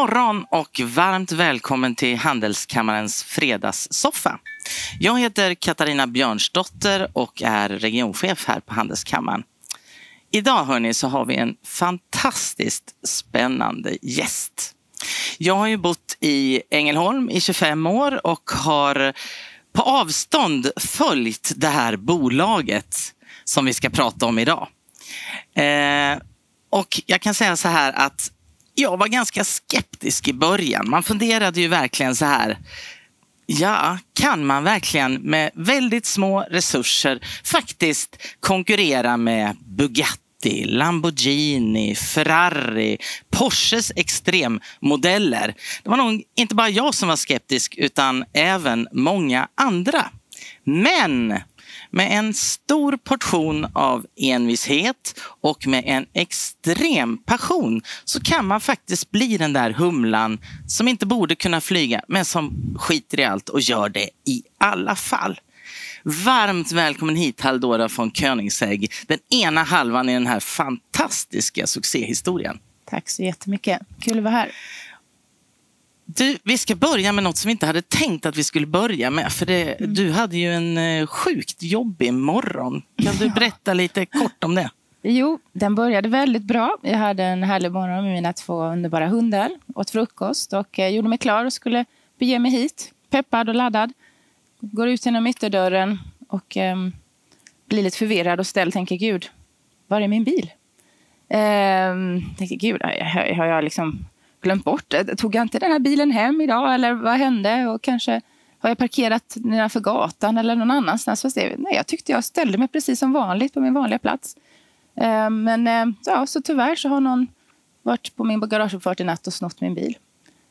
Morgon och varmt välkommen till Handelskammarens fredagssoffa. Jag heter Katarina Björnsdotter och är regionchef här på Handelskammaren. Idag hörni, så har vi en fantastiskt spännande gäst. Jag har ju bott i Ängelholm i 25 år och har på avstånd följt det här bolaget som vi ska prata om idag. Eh, och jag kan säga så här att jag var ganska skeptisk i början. Man funderade ju verkligen så här. Ja, kan man verkligen med väldigt små resurser faktiskt konkurrera med Bugatti, Lamborghini, Ferrari, Porsches extremmodeller? Det var nog inte bara jag som var skeptisk utan även många andra. Men med en stor portion av envishet och med en extrem passion så kan man faktiskt bli den där humlan som inte borde kunna flyga men som skiter i allt och gör det i alla fall. Varmt välkommen hit Haldora von Königsegg den ena halvan i den här fantastiska succéhistorien. Tack så jättemycket. Kul att vara här. Du, vi ska börja med något som vi inte hade tänkt att vi skulle börja med. För det, mm. Du hade ju en eh, sjukt jobbig morgon. Kan du berätta lite kort om det? Jo, den började väldigt bra. Jag hade en härlig morgon med mina två underbara hundar. Åt frukost och eh, gjorde mig klar och skulle bege mig hit. Peppad och laddad. Går ut genom ytterdörren och eh, blir lite förvirrad och ställd. Tänker, gud, var är min bil? Eh, tänker, gud, har jag liksom glömt bort. Eh, tog jag inte den här bilen hem idag eller vad hände? Och kanske har jag parkerat nedanför gatan eller någon annanstans? Fast det, nej, jag tyckte jag ställde mig precis som vanligt på min vanliga plats. Eh, men eh, ja, så tyvärr så har någon varit på min garageuppfart i natt och snott min bil.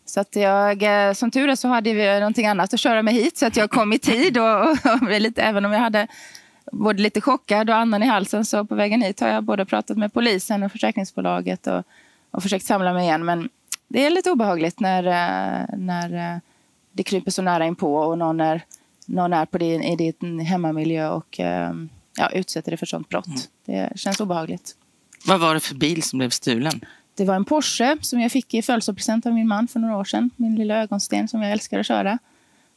Så att jag, eh, som tur är så hade vi någonting annat att köra mig hit så att jag kom i tid. Och, och, och lite, även om jag hade både lite chockad och andan i halsen så på vägen hit har jag både pratat med polisen och försäkringsbolaget och, och försökt samla mig igen. Men det är lite obehagligt när, eh, när eh, det kryper så nära inpå och någon är, någon är på din, i din hemmamiljö och eh, ja, utsätter dig för sånt brott. Mm. Det känns obehagligt. Vad var det för bil som blev stulen? Det var en Porsche som jag fick i födelsedagspresent av min man för några år sedan. Min lilla ögonsten som jag älskar att köra.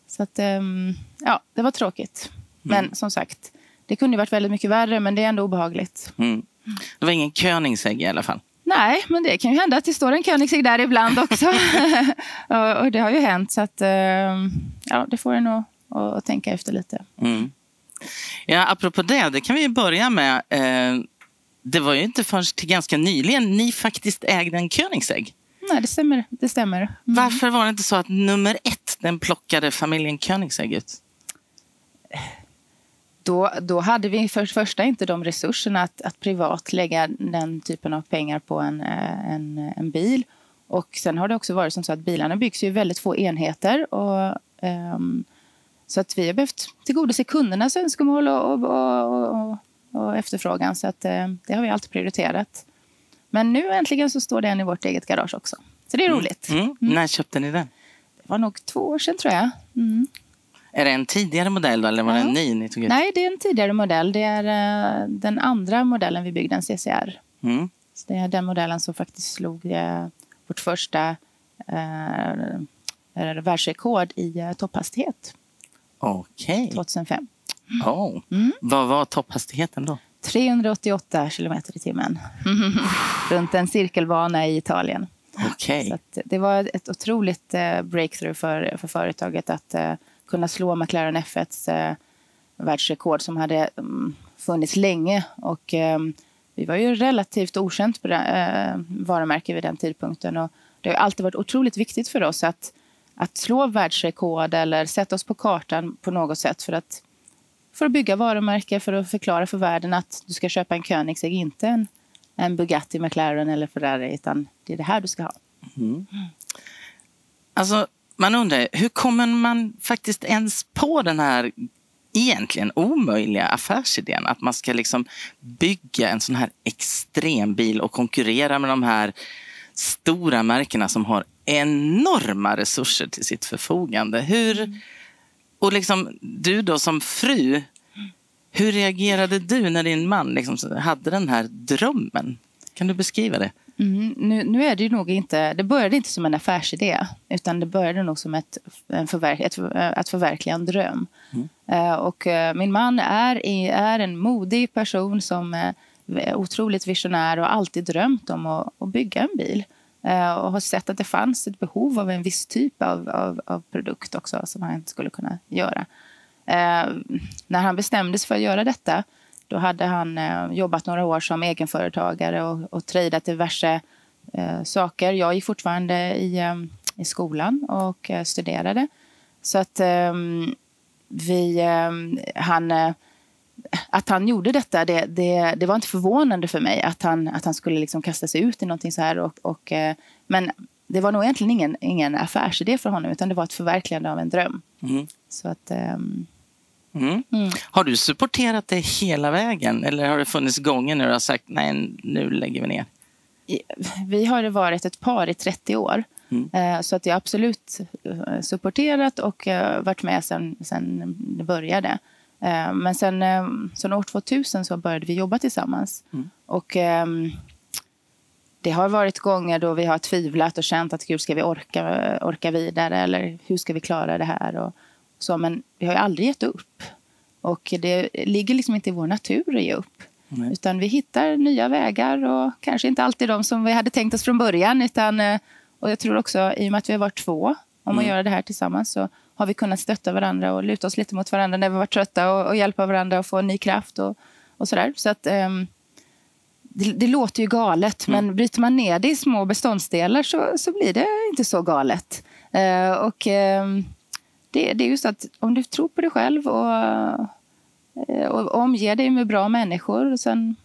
Så att, ehm, ja, det var tråkigt. Men mm. som sagt, det kunde varit väldigt mycket värre, men det är ändå obehagligt. Mm. Det var ingen Koenigsegg i alla fall? Nej, men det kan ju hända att det står en Koenigsegg där ibland också. och, det har ju hänt, så att, uh, ja, det får en nog att tänka efter lite. Mm. Ja, apropå det, det kan vi börja med. Uh, det var ju inte förrän till ganska nyligen ni faktiskt ägde en Koenigsegg. Nej, det stämmer. Det stämmer. Mm. Varför var det inte så att nummer ett, den plockade familjen Koenigsegg ut? Då, då hade vi för första inte de resurserna att, att privat lägga den typen av pengar på en, eh, en, en bil. Och sen har det också varit som så att bilarna byggs i väldigt få enheter. Och, um, så att vi har behövt tillgodose kundernas önskemål och, och, och, och efterfrågan. Så att, uh, det har vi alltid prioriterat. Men nu äntligen så står den i vårt eget garage också. Så det är mm. roligt. Mm. Mm. När köpte ni den? Det var nog två år sedan tror jag. Mm. Är det en tidigare modell eller var det en ny ni tog ut? Nej, det är en tidigare modell. Det är uh, den andra modellen vi byggde, en CCR. Mm. Så det är den modellen som faktiskt slog uh, vårt första uh, världsrekord i uh, topphastighet. Okej. Okay. 2005. Oh. Mm. Vad var topphastigheten då? 388 kilometer i timmen. Runt en cirkelbana i Italien. Okay. Så det var ett otroligt breakthrough för, för företaget att kunna slå McLaren F1s eh, världsrekord som hade um, funnits länge. Och, eh, vi var ju relativt okänt på det, eh, varumärke vid den tidpunkten. Och det har alltid varit otroligt viktigt för oss att, att slå världsrekord eller sätta oss på kartan på något sätt för att, för att bygga varumärke, för att förklara för världen att du ska köpa en Koenigsegg, inte en, en Bugatti, McLaren eller Ferrari, utan det är det här du ska ha. Mm. Alltså, man undrar, hur kommer man faktiskt ens på den här egentligen omöjliga affärsidén att man ska liksom bygga en sån här extrembil och konkurrera med de här stora märkena som har enorma resurser till sitt förfogande. Hur, och liksom, du då som fru, hur reagerade du när din man liksom hade den här drömmen? Kan du beskriva det? Mm, nu, nu är det ju nog inte, det började inte som en affärsidé utan det började nog som ett, en förverk, ett, att förverkliga en dröm. Mm. Uh, och uh, min man är, är en modig person som är otroligt visionär och alltid drömt om att, att bygga en bil. Och har sett att det fanns ett behov av en viss typ av, av, av produkt också som han skulle kunna göra. när han bestämde sig för att göra detta då hade han eh, jobbat några år som egenföretagare och, och tradat diverse eh, saker. Jag gick fortfarande i, eh, i skolan och eh, studerade. Så att ehm, vi, ehm, han, eh, att han gjorde detta, det, det, det, var inte förvånande för mig att han, att han skulle liksom kasta sig ut i någonting så här. Och, och eh, men det var nog egentligen ingen, ingen affärsidé för honom utan det var ett förverkligande av en dröm. Mm. Så att, um, Mm. Mm. Har du supporterat det hela vägen eller har det funnits gånger när du har sagt nej, nu lägger vi ner? Vi har varit ett par i 30 år. Mm. Eh, så att jag har absolut eh, supporterat och eh, varit med sen, sen det började. Men sen, sen år 2000 så började vi jobba tillsammans. Mm. Och ehm, det har varit gånger då vi har tvivlat och känt att gud, ska vi orka, orka vidare eller hur ska vi klara det här? Och, så, men vi har ju aldrig gett upp. Och det ligger liksom inte i vår natur att ge upp. Nej. Utan vi hittar nya vägar och kanske inte alltid de som vi hade tänkt oss från början. Utan, eh, och jag tror också, i och med att vi har varit två om att mm. göra det här tillsammans så har vi kunnat stötta varandra och luta oss lite mot varandra när vi varit trötta och, och hjälpa varandra att få ny kraft och, och sådär. Så att, um, det, det, låter ju galet, mm. men bryter man ner det i små beståndsdelar så, så blir det inte så galet. Uh, och um, det, det är just att om du tror på dig själv och, eh, och omger dig med bra människor och sen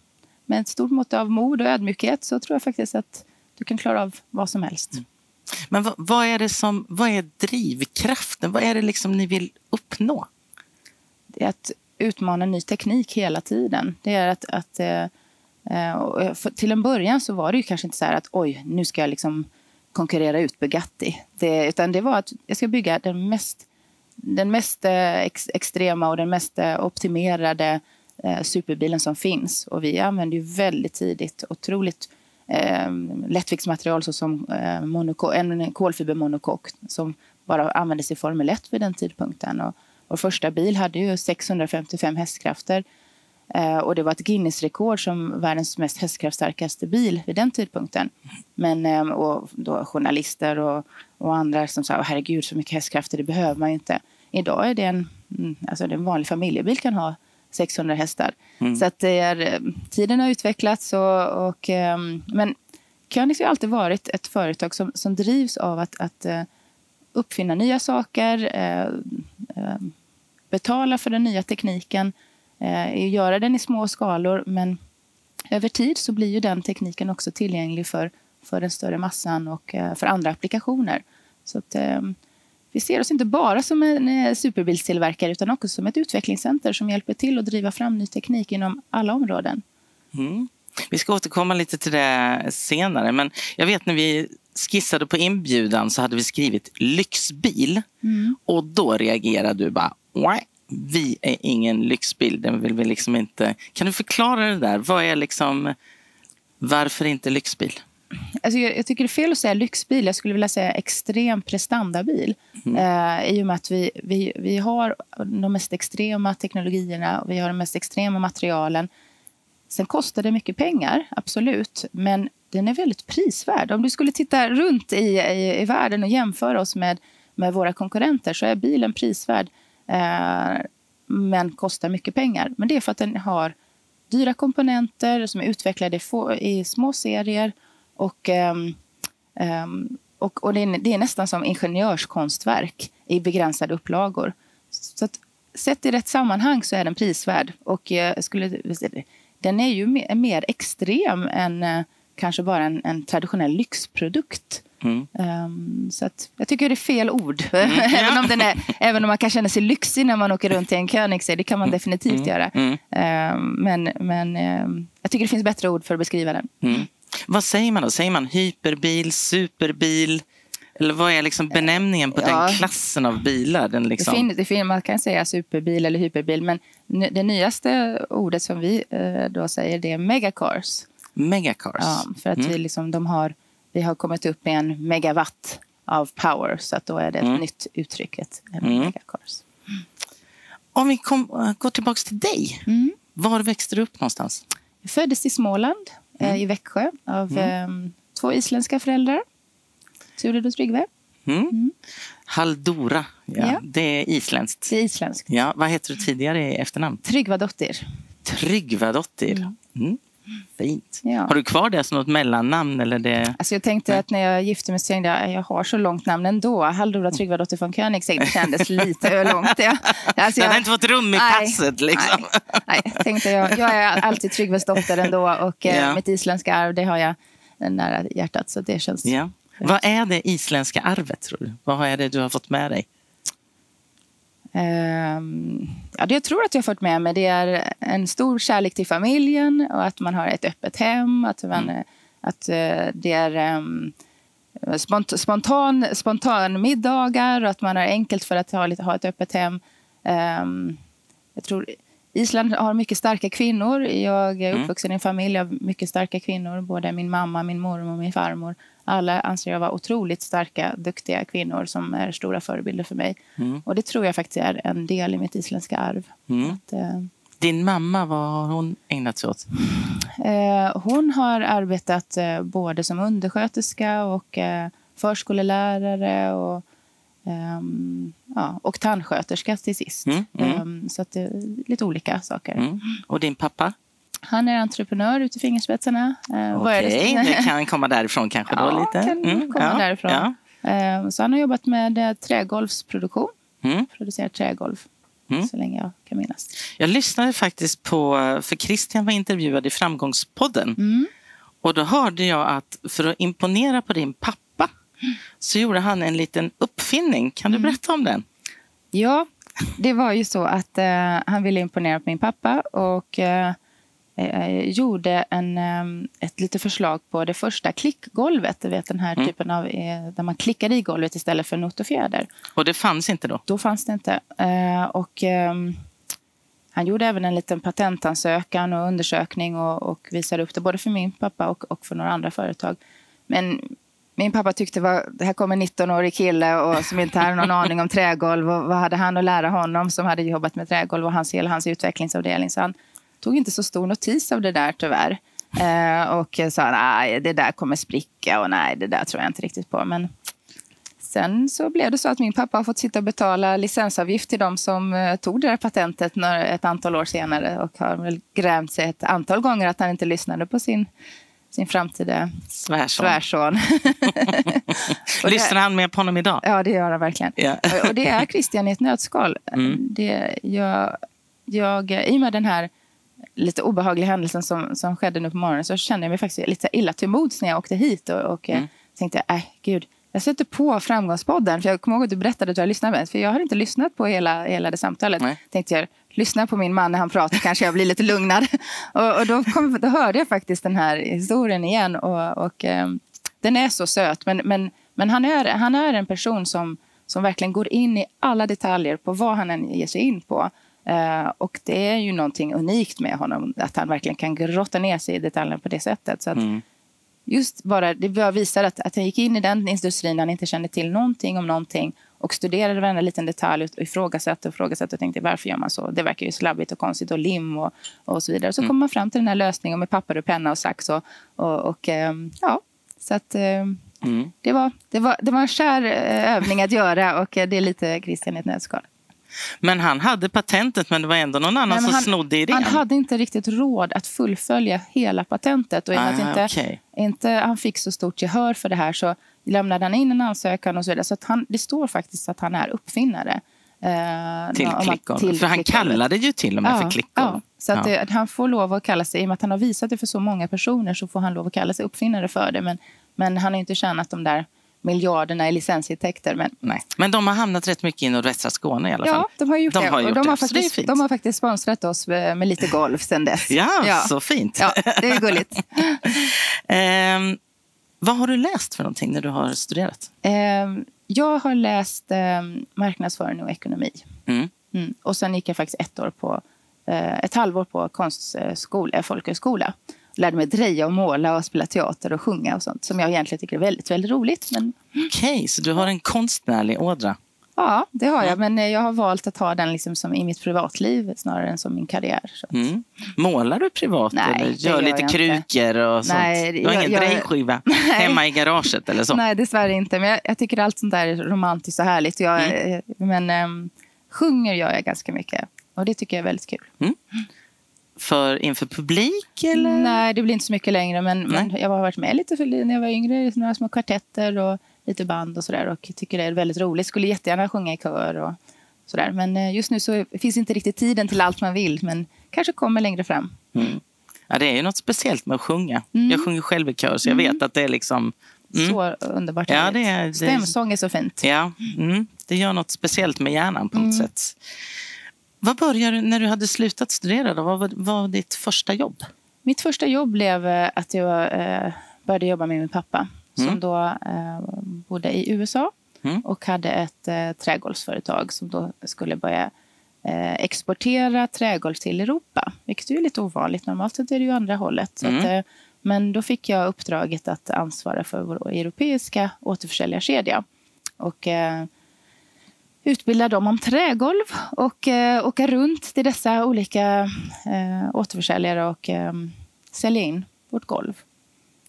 med ett stort mått av mod och ödmjukhet så tror jag faktiskt att du kan klara av vad som helst. Mm. Men vad, vad, är det som, vad är drivkraften? Vad är det liksom ni vill uppnå? Det är att utmana ny teknik hela tiden. Det är att, att eh, eh till en början så var det ju kanske inte så här att oj, nu ska jag liksom konkurrera ut Bugatti. Det, utan det var att jag ska bygga den mest den mest eh, ex extrema och den mest eh, optimerade eh, superbilen som finns. Och vi använder ju väldigt tidigt otroligt eh, lättviktsmaterial såsom eh, en kolfibermonokock som bara användes i Formel 1 vid den tidpunkten. Och vår första bil hade ju 655 hästkrafter. Eh, och det var ett Guinness-rekord som världens mest hästkraftstarkaste bil vid den tidpunkten. Men, eh, och då journalister och, och andra som sa herregud så mycket hästkrafter det behöver man ju inte. Idag är det en, mm, alltså en vanlig familjebil kan ha 600 hästar. Mm. Så att det är, eh, tiden har utvecklats. Och, och, ehm, men Königs har alltid varit ett företag som, som drivs av att, att uppfinna nya saker, betala för den nya tekniken eh, göra den i små skalor. Men över tid så blir ju den tekniken också tillgänglig för, för den större massan och eh, för andra applikationer. Så att, eh, vi ser oss inte bara som en eh, superbilstillverkare utan också som ett utvecklingscenter som hjälper till att driva fram ny teknik inom alla områden. Mm. Vi ska återkomma lite till det senare, men jag vet när vi skissade på inbjudan så hade vi skrivit lyxbil mm. och då reagerade du bara vi är ingen lyxbil. Den vill vi liksom inte... Kan du förklara det där? Vad är liksom... Varför inte lyxbil? Alltså jag, jag, tycker det är fel att säga lyxbil. Jag skulle vilja säga extrem prestandabil. Mm. Eh, I och med att vi, vi, vi har de mest extrema teknologierna och vi har de mest extrema materialen. Sen kostar det mycket pengar, absolut. Men den är väldigt prisvärd. Om du skulle titta runt i, i, i världen och jämföra oss med, med våra konkurrenter så är bilen prisvärd Eh, men kostar mycket pengar. Men det är för att den har dyra komponenter som är utvecklade i små serier. Och, ehm, ehm, och, och det, är, det är nästan som ingenjörskonstverk i begränsade upplagor. Så att, sett i rätt sammanhang så är den prisvärd. Och skulle, den är ju mer, mer extrem än eh, kanske bara en, en traditionell lyxprodukt. Mm. Um, så att, jag tycker det är fel ord. Mm. även, om den är, även om man kan känna sig lyxig när man åker runt i en Koenigsegg. Det kan man mm. definitivt mm. göra. Um, men men um, jag tycker det finns bättre ord för att beskriva den. Mm. Vad säger man då? Säger man hyperbil, superbil? Eller vad är liksom benämningen på ja. den klassen av bilar? Den liksom... det finns, det finns, man kan säga superbil eller hyperbil. Men det nyaste ordet som vi uh, då säger det är megacars. Megacars. Ja, för att vi, liksom, de har, vi har kommit upp i en megawatt av power. Så att då är det ett nytt uttryck, ett megacars. Om vi kom, går tillbaka till dig. Var växte du upp någonstans? Jag föddes i Småland, eh, i Växjö, av eh, två isländska föräldrar. Turid och Tryggve. Haldora, ja. Ja. det är isländskt. Det är isländskt. Ja, vad heter du tidigare i efternamn? Tryggvadottir. Tryggvadottir. Mm. Fint. Ja. Har du kvar det som något mellannamn? Eller det... Alltså jag tänkte att när jag gifte mig så tänkte jag jag har så långt namn ändå. Haldora Tryggvadottir von Koenigsegg. Det kändes lite långt. Ja. Alltså Den har inte fått rum i Nej, passet. Liksom. Nej, nej, tänkte jag. Jag är alltid Tryggves dotter ändå och eh, Ja. mitt isländska arv det har jag nära hjärtat. Så det känns... Ja. Vad är det isländska arvet, tror du? Vad är det du har fått med dig? Ehm, ja, det jag tror att jag har fått med mig det är en stor kärlek till familjen och att man har ett öppet hem. Att, man, Mm. att eh, det är um, spont spontan, spontan middagar och att man har enkelt för att ha, lite, ha ett öppet hem. Ehm, jag tror Island har mycket starka kvinnor. Jag är Mm. uppvuxen i en familj av mycket starka kvinnor. Både min mamma, min mormor och min farmor. Alla anser jag vara otroligt starka, duktiga kvinnor som är stora förebilder för mig. Mm. Och det tror jag faktiskt är en del i mitt isländska arv. Mm. Att, eh, Din mamma, vad har hon ägnat sig åt? eh, hon har arbetat eh, både som undersköterska och eh, förskollärare och, ehm, ja, och tandsköterska till sist. Mm, mm. Ehm, så det är lite olika saker. Mm. Och din pappa? Han är entreprenör ute i fingerspetsarna. Eh, Okej, det? det kan komma därifrån kanske då Ja, lite? kan komma ja, därifrån. Ja. Eh, så han har jobbat med eh, trägolvsproduktion. Mm. Producerat trägolv Mm. så länge jag kan minnas. Jag lyssnade faktiskt på, för Christian var intervjuad i Framgångspodden. Mm. Och då hörde jag att för att imponera på din pappa så gjorde han en liten uppfinning. Kan Mm. du berätta om den? Ja, det var ju så att eh, han ville imponera på min pappa och eh, eh, gjorde en, eh, ett litet förslag på det första klickgolvet. Du vet den här typen av eh, där man klickar i golvet istället för not och fjäder. Och det fanns inte då? Då fanns det inte. Eh, och, ehm, han gjorde även en liten patentansökan och undersökning och, och visade upp det både för min pappa och, och för några andra företag. Men min pappa tyckte var, det här kommer en 19-årig kille och som inte hade någon aning om trägolv. Och vad hade han att lära honom som hade jobbat med trägolv och hans, hela hans utvecklingsavdelning. Så han tog inte så stor notis av det där tyvärr. Eh, och sa nej, det där kommer spricka och nej, det där tror jag inte riktigt på. Men Sen så blev det så att min pappa har fått sitta och betala licensavgift till de som eh, tog det där patentet några, ett antal år senare och har väl grämt sig ett antal gånger att han inte lyssnade på sin, sin framtida Svärson. svärson. Lyssnar han med på honom idag? Ja, det gör han verkligen. Ja. Och- det är Christian i ett nötskal. Det, jag, jag, I och med den här lite obehagliga händelsen som, som skedde nu på morgonen så kände jag mig faktiskt lite illa till mods när jag åkte hit och, och mm. tänkte, äh, gud, jag sätter på Framgångspodden. För jag kommer ihåg att du berättade att du har lyssnat med För jag har inte lyssnat på hela, hela det samtalet. Nej. Tänkte jag, lyssna på min man när han pratar kanske jag blir lite lugnad. och och då, kom, då hörde jag faktiskt den här historien igen. Och, och ehm, den är så söt. Men, men, men han, är, han är en person som, som verkligen går in i alla detaljer på vad han än ger sig in på. Eh, och det är ju någonting unikt med honom. Att han verkligen kan grotta ner sig i detaljerna på det sättet. Så Mm. just bara, det bara visar att, att han gick in i den industrin han inte kände till någonting om någonting och studerade varenda liten detalj och ifrågasatte och ifrågasatte och tänkte varför gör man så? Det verkar ju slabbigt och konstigt och lim och, och så vidare. Och så kom man fram till den här lösningen med papper och penna och sax och, och, och ehm, ja, så att ehm, Mm. det, var, det, var, det var en skär eh, övning att göra och det är lite Christian i ett nötskal. Men han hade patentet men det var ändå någon annan Nej, som han- snodde idén. Han hade inte riktigt råd att fullfölja hela patentet. Och Ah, inte, okej. inte han fick så stort gehör för det här så lämnade han in en ansökan och så vidare. Så att han, det står faktiskt att han är uppfinnare. eh, till till För han kallade ju till och med för klickgolv. Ja, så att Ja. det, han får lov att kalla sig, i och med att han har visat det för så många personer så får han lov att kalla sig uppfinnare för det. Men, men han har inte tjänat de där miljarderna i licensintäkter. Men Nej. Men de har hamnat rätt mycket i nordvästra Skåne i alla fall. ja, de har gjort De det. har gjort de, har det faktiskt, de har faktiskt sponsrat oss med, lite golf sen dess. Ja, så fint. Ja, det är gulligt. Ehm, vad har du läst för någonting när du har studerat? Ehm, jag har läst ehm, marknadsföring och ekonomi. Mm. Mm. Och sen gick jag faktiskt ett år på, eh, ett halvår på konstskola, eh, folkhögskola. Lärde mig dreja och måla och spela teater och sjunga och sånt som jag egentligen tycker är väldigt, väldigt roligt. Men Okej, okay, så du har en konstnärlig ådra? Ja, det har jag. Men eh, jag har valt att ha den liksom som i mitt privatliv snarare än som min karriär. Mm. Målar du privat? Nej, eller gör lite gör krukor och sånt? Nej, du har jag, ingen jag, drejskiva hemma i garaget eller så? Nej, dessvärre inte. Men jag, jag, tycker allt sånt där är romantiskt och härligt. Jag, mm. Eh, men um, sjunger gör jag ganska mycket. Och det tycker jag är väldigt kul. Mm. För inför publik? Eller? Nej, det blir inte så mycket längre. Men, men jag har varit med lite för, när jag var yngre några små kvartetter. Och, lite band och sådär och tycker det är väldigt roligt. Skulle jättegärna sjunga i kör och sådär. Men eh, just nu så finns inte riktigt tiden till allt man vill. Men kanske kommer längre fram. Mm. Ja, det är ju något speciellt med att sjunga. Mm. Jag sjunger själv i kör så jag mm. vet att det är liksom... Mm. Så underbart ja, det är, det... Stämsång är så fint. Ja, mm. det gör något speciellt med hjärnan på något mm. sätt. Vad började när du hade slutat studera? Då? Vad var, var ditt första jobb? Mitt första jobb blev eh, att jag eh, började jobba med min pappa mm. som då eh, bodde i USA mm. och hade ett eh, trägolvsföretag som då skulle börja exportera trägolv till Europa. Vilket är lite ovanligt. Normalt är det ju andra hållet. Mm. Att, men då fick jag uppdraget att ansvara för vår europeiska återförsäljarkedja. Och eh, utbilda dem om trägolv och eh, åka runt till dessa olika eh, återförsäljare och eh, sälja in vårt golv.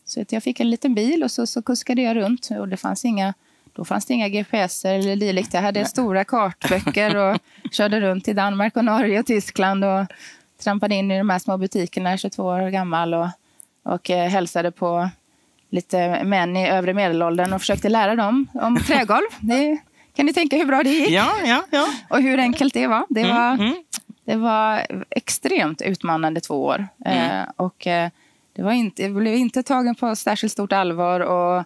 Så jag fick en liten bil och så, så kuskade jag runt. Och det fanns inga, då fanns det inga GPS eller dylikt. Jag hade stora kartböcker och körde runt i Danmark, och Norge och Tyskland och trampade in i de här små butikerna, 22 år gammal och, och eh, hälsade på lite män i övre medelåldern och försökte lära dem om trägolv. Det, kan ni tänka hur bra det gick? Ja, ja, ja. Och hur enkelt det var. Det mm, var, mm, mm. Det var extremt utmanande två år. Mm. Eh, och, eh, det var inte, jag blev inte tagen på särskilt stort allvar och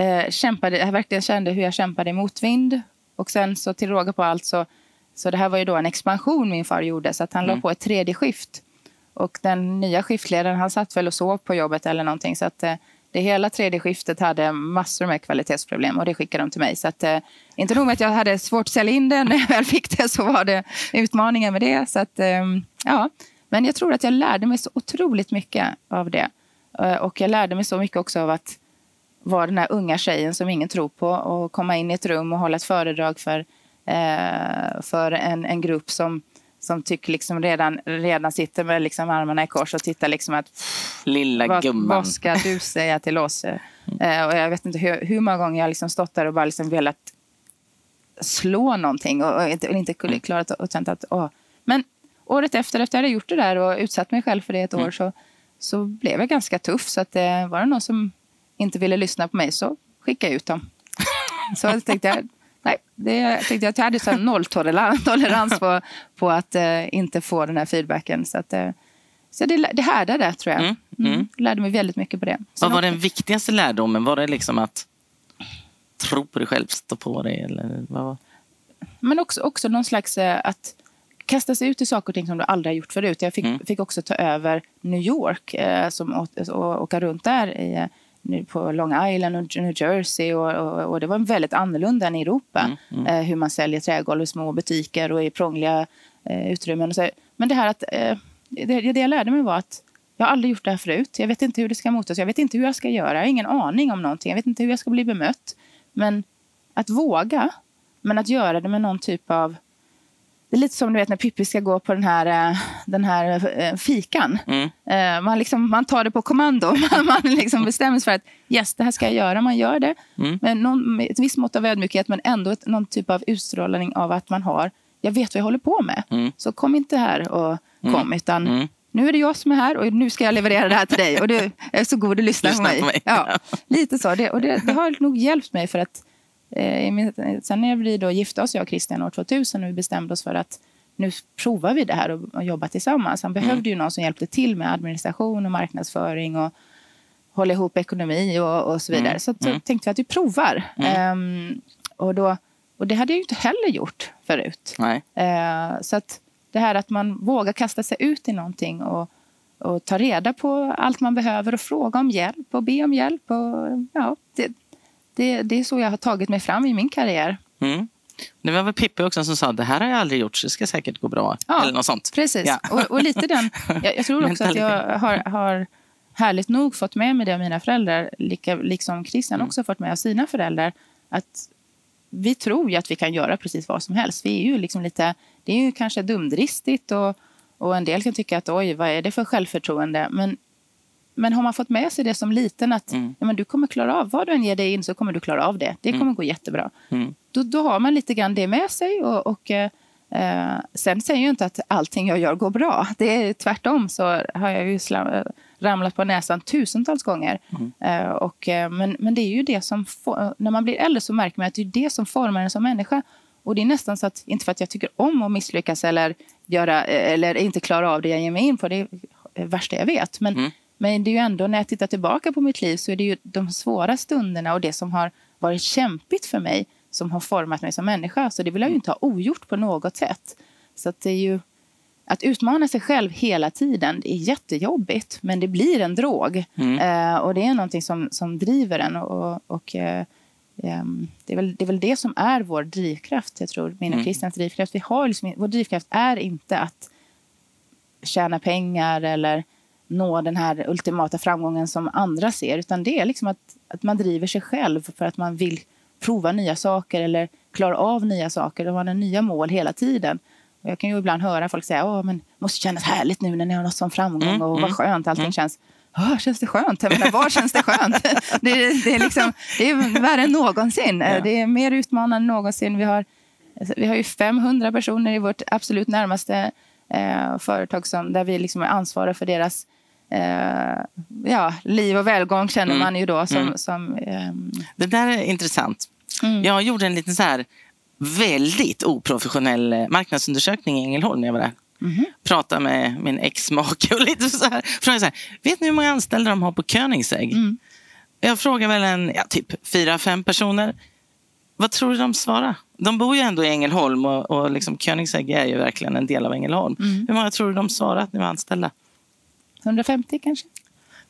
eh, kämpade, jag verkligen kände hur jag kämpade i motvind. Och sen så till råga på allt så, så det här var ju då en expansion min far gjorde så att han mm. la på ett tredje skift. Och den nya skiftledaren han satt väl och sov på jobbet eller någonting så att eh, det hela tredje skiftet hade massor med kvalitetsproblem och det skickade de till mig. Så att, eh, inte nog med att jag hade svårt att sälja in det när jag väl fick det så var det utmaningar med det. Så att, eh, ja, men jag tror att jag lärde mig så otroligt mycket av det. Eh, och jag lärde mig så mycket också av att vara den här unga tjejen som ingen tror på och komma in i ett rum och hålla ett föredrag för, eh, för en, en grupp som, som tycker liksom redan, redan sitter med liksom armarna i kors och tittar liksom att Lilla vad, gumman. Vad ska du säga till oss? Mm. Eh, och jag vet inte hur, hur många gånger jag liksom stått där och bara liksom velat slå någonting och, och inte, inte klarat och känt att åh. Men året efter, efter jag hade gjort det där och utsatt mig själv för det ett mm. år så, så blev jag ganska tuff. Så att, eh, var det någon som inte ville lyssna på mig så skickade jag ut dem. så tänkte jag, nej, det, jag tänkte att jag hade så nolltolerans på, på att eh, inte få den här feedbacken. Så, att, eh, så det, det härdade tror jag. Mm, mm. Mm, lärde mig väldigt mycket på det. Vad var den viktigaste lärdomen? Var det liksom att tro på dig själv, stå på dig? Eller vad? Men också, också någon slags eh, att kasta sig ut i saker och ting som du aldrig har gjort förut. Jag fick, mm. fick också ta över New York eh, som, och, och åka runt där i, på Long Island och New Jersey. Och, och, och, det var väldigt annorlunda än i Europa. Mm. Mm. Eh, hur man säljer trägolv i små butiker och i prångliga eh, utrymmen. Och så. Men det här att eh, det, det jag lärde mig var att jag har aldrig gjort det här förut. Jag vet inte hur det ska mottas. Jag vet inte hur jag ska göra. Jag har ingen aning om någonting. Jag vet inte hur jag ska bli bemött. Men att våga, men att göra det med någon typ av det är lite som du vet när Pippi ska gå på den här, eh, den här eh, fikan. Mm. Eh, man, liksom, man tar det på kommando. Man liksom bestämmer sig för att yes, det här ska jag göra. Man gör det mm. med, någon, ett visst mått av ödmjukhet men ändå ett, någon typ av utstrålning av att man har, jag vet vad jag håller på med. Mm. Så kom inte här och mm. kom, utan mm. nu är det jag som är här och nu ska jag leverera det här till dig. Och du är så god att lyssna, lyssna på mig. På mig. Ja, lite så. Det, och det, det har nog hjälpt mig för att sen när vi då gifte oss, jag och Christian, år 2000 och vi bestämde oss för att nu provar vi det här och, och jobbar tillsammans. Han behövde mm. ju någon som hjälpte till med administration och marknadsföring och hålla ihop ekonomi och, och så vidare. Mm. Så mm. tänkte vi att vi provar. Um, och, då, och det hade jag ju inte heller gjort förut. Uh, så att det här att man vågar kasta sig ut i någonting och, och ta reda på allt man behöver och fråga om hjälp och be om hjälp. Och, ja, det, det, är så jag har tagit mig fram i min karriär. Mm. Det var väl Pippi också som sa det här har jag aldrig gjort så det ska säkert gå bra. Ja, Eller något sånt. Precis. Ja. Och, och, lite den, jag, jag tror också att jag har, har härligt nog fått med mig det av mina föräldrar, lika, liksom Christian Mm. också fått med av sina föräldrar. Att vi tror ju att vi kan göra precis vad som helst. Vi är ju liksom lite, det är ju kanske dumdristigt och, och en del kan tycka att oj, vad är det för självförtroende? Men, men har man fått med sig det som liten att Mm. ja, men du kommer klara av, vad du än ger dig in så kommer du klara av det. Det kommer gå jättebra. Mm. Då, då har man lite grann det med sig. Och, och, eh, eh, sen säger jag inte att allting jag gör går bra. Det är tvärtom så har jag ju slam, ramlat på näsan tusentals gånger. Eh, och, eh, men, men det är ju det som, få- när man blir äldre så märker man att det är det som formar en som människa. Och det är nästan så att, inte för att jag tycker om att misslyckas eller, göra, eh, eller inte klara av det jag ger mig in på, det är det värsta jag vet. Men, Mm. Men det är ju ändå, när jag tittar tillbaka på mitt liv så är det ju de svåra stunderna och det som har varit kämpigt för mig som har format mig som människa. Så det vill jag ju inte ha ogjort på något sätt. Så att det är ju, att utmana sig själv hela tiden, det är jättejobbigt. Men det blir en drog. Mm. Eh, och det är någonting som, som driver en. Och, och, eh, ehm, det, är väl, det är väl det som är vår drivkraft, jag tror. Min och Mm. Christians drivkraft. Vi har liksom, vår drivkraft är inte att tjäna pengar eller nå den här ultimata framgången som andra ser. Utan det är liksom att, att man driver sig själv för att man vill prova nya saker eller klara av nya saker. Och man har nya mål hela tiden. Och jag kan ju ibland höra folk säga att det måste kännas härligt nu när ni har nått sån framgång Mm, och vad mm, skönt allting känns. Ja, känns det skönt? Jag menar, var känns det skönt? det, är- det, är liksom, det är värre än någonsin. Ja. Det är mer utmanande än någonsin. Vi har, vi har ju 500 personer i vårt absolut närmaste eh, företag som, där vi liksom är ansvariga för deras ja, liv och välgång, känner Mm. man ju då. Som, Mm. som, ehm, Det där är intressant. Mm. Jag gjorde en liten så här väldigt oprofessionell eh, marknadsundersökning i Ängelholm när jag var där. Mhm. Pratade med min exmake och lite så här. Frågade så här, vet ni hur många anställda de har på Koenigsegg? Mm. Jag frågar väl en, ja, typ fyra, fem personer. Vad tror du de svarar? De bor ju ändå i Ängelholm och, och liksom Koenigsegg är ju verkligen en del av Ängelholm. Mm. Hur många tror du de svarar att ni var anställda? 150 kanske?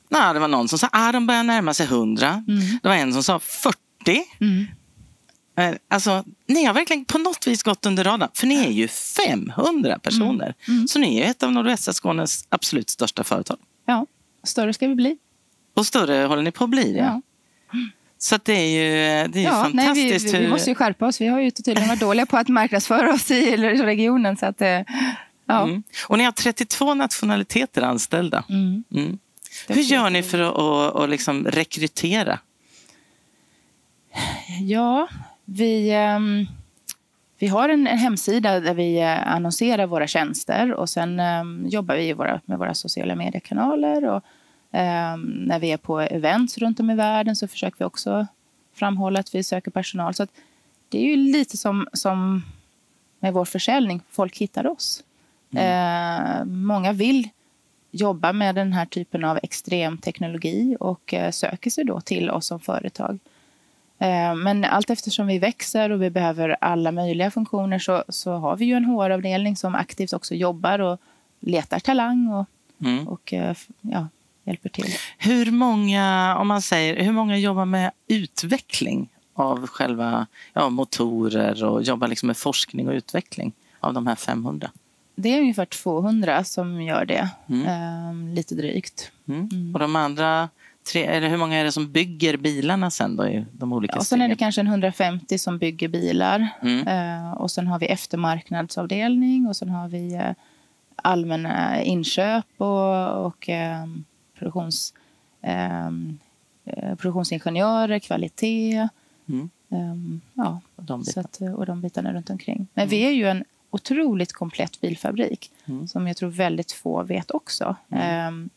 Nej, det var någon som sa att ah, de börjar närma sig 100. Mm. Det var en som sa 40. Mm. Eh, Alltså, ni har verkligen på något vis gått under radarn. För ni är ju 500 personer. Mm. Så ni är ett av nordvästra Skånes absolut största företag. Ja, större ska vi bli. Och större håller ni på att bli. Ja. Ja. Så det är ju, det är Ja, nej, vi, fantastiskt. vi, vi måste ju skärpa oss. Vi har ju tydligen varit dåliga på att marknadsföra oss i regionen. Så att, eh, ja. mm. Och ni har 32 nationaliteter anställda. Mm. Mm. Hur gör ni för att, att, att liksom rekrytera? Ja, vi, ehm, vi har en, en hemsida där vi eh, annonserar våra tjänster och sen ehm, jobbar vi våra, med våra sociala mediekanaler. Och, ehm, när vi är på events runt om i världen så försöker vi också framhålla att vi söker personal. Så att det är ju lite som, som med vår försäljning, folk hittar oss. Eh, många vill jobba med den här typen av extrem teknologi och eh, söker sig då till oss som företag. Eh, Men allt eftersom vi växer och vi behöver alla möjliga funktioner så, så har vi ju en HR-avdelning som aktivt också jobbar och letar talang och, Mm. och ja, hjälper till. Hur många, om man säger, hur många jobbar med utveckling av själva ja, motorer och jobbar liksom med forskning och utveckling av de här 500? Det är ungefär 200 som gör det, Mm. eh, lite drygt. Mm. Och de andra tre, eller hur många är det som bygger bilarna sen då i de olika Och sen är det kanske en 150 som bygger bilar. Mm. Eh, och sen har vi eftermarknadsavdelning och sen har vi eh, allmänna inköp och, och eh, produktions, eh, eh, produktionsingenjörer, kvalitet. Mm. eh, ja, Och de så bitarna. att, eh, och de bitarna runt omkring. Men vi är ju en otroligt komplett bilfabrik Mm. som jag tror väldigt få vet också. Mm. Eh,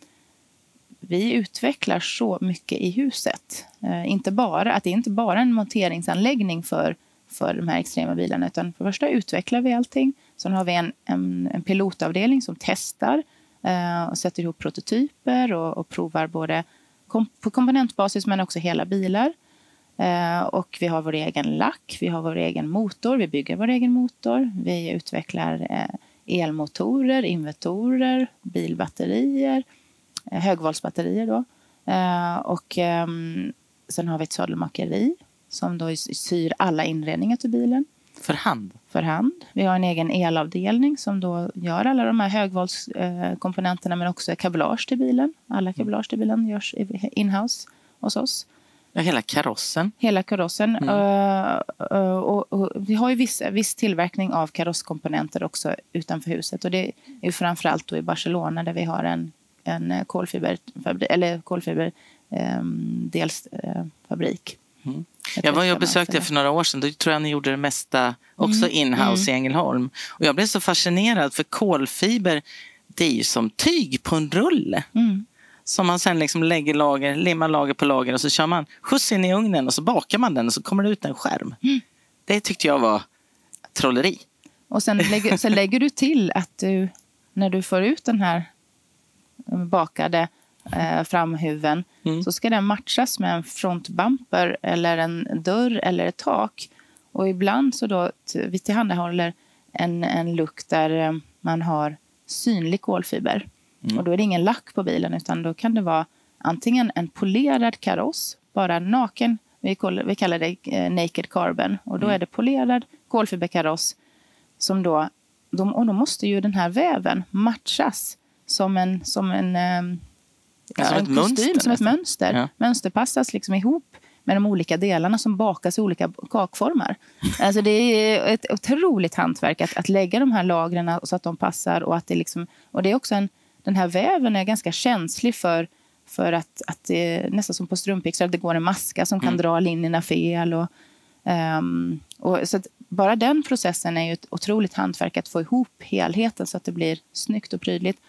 vi utvecklar så mycket i huset. Eh, inte bara, att det är inte bara en monteringsanläggning för, för de här extrema bilarna. Utan för det första utvecklar vi allting. Sen har vi en, en, en pilotavdelning som testar eh, och sätter ihop prototyper och, och provar både kom, på komponentbasis men också hela bilar. Eh, och vi har vår egen lack, vi har vår egen motor, vi bygger vår egen motor. Vi utvecklar eh, elmotorer, invertorer, bilbatterier, eh, högvoltsbatterier då. Och ehm, sen har vi ett sadelmakeri som då sy- syr alla inredningar till bilen. För hand? För hand. Vi har en egen elavdelning som då gör alla de här högvoltskomponenterna men också kabelage till bilen. Alla kabelage till bilen görs inhouse hos oss. Ja, hela karossen? Hela karossen. Mm. Uh, uh, och, och, vi har ju viss, viss tillverkning av karosskomponenter också utanför huset. Och det är framförallt då i Barcelona där vi har en, en kolfiber, eller kolfiber um, dels, uh, fabrik. Mm. Jag var och besökte er för några år sedan. Då tror jag ni gjorde det mesta också mm. inhouse mm. i Ängelholm. Och jag blev så fascinerad för kolfiber det är ju som tyg på en rulle. Mm. Som man sen liksom lägger lager, limmar lager på lager och så kör man skjuts in i ugnen och så bakar man den och så kommer det ut en skärm. Mm. Det tyckte jag var trolleri. Och sen lägger, sen lägger du till att du, när du får ut den här bakade eh, framhuven mm. så ska den matchas med en frontbumper eller en dörr eller ett tak. Och ibland så då vi tillhandahåller en, en look där eh, man har synlig kolfiber. Mm. Och då är det ingen lack på bilen utan då kan det vara antingen en polerad kaross, bara naken, vi, vi kallar det eh, naked carbon. Och då mm. är det polerad kolfiberkaross som då, de, och då måste ju den här väven matchas som en, som en, eh, ja, som en ett kostym, mönster, som ett mönster. Ja. Mönsterpassas liksom ihop med de olika delarna som bakas i olika kakformar. Alltså det är ett otroligt hantverk att, att lägga de här lagren så att de passar. Och, att det, liksom, och det är också en, den här väven är ganska känslig för, för att, att det, nästan som på strumpbyxor, att det går en maska som kan mm. dra linjerna fel. Och, um, och, så bara den processen är ju ett otroligt hantverk att få ihop helheten så att det blir snyggt och prydligt.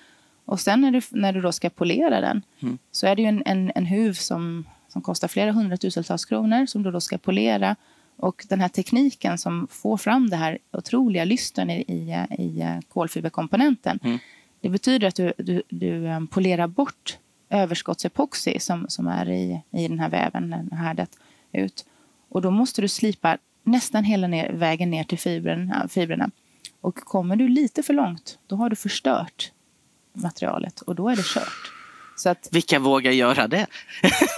Och sen när du, när du då ska polera den mm. så är det ju en, en, en huv som, som kostar flera hundratusentals kronor som du då ska polera. Och den här tekniken som får fram det här otroliga lysten i, i, i kolfiberkomponenten mm. Det betyder att du, du, du um, polerar bort överskottsepoxy som, som är i, i den här väven, den härdet, ut. Och då måste du slipa nästan hela ner, vägen ner till fibren, fibrerna. Och kommer du lite för långt, då har du förstört materialet och då är det kört. Så att, Vilka vågar göra det?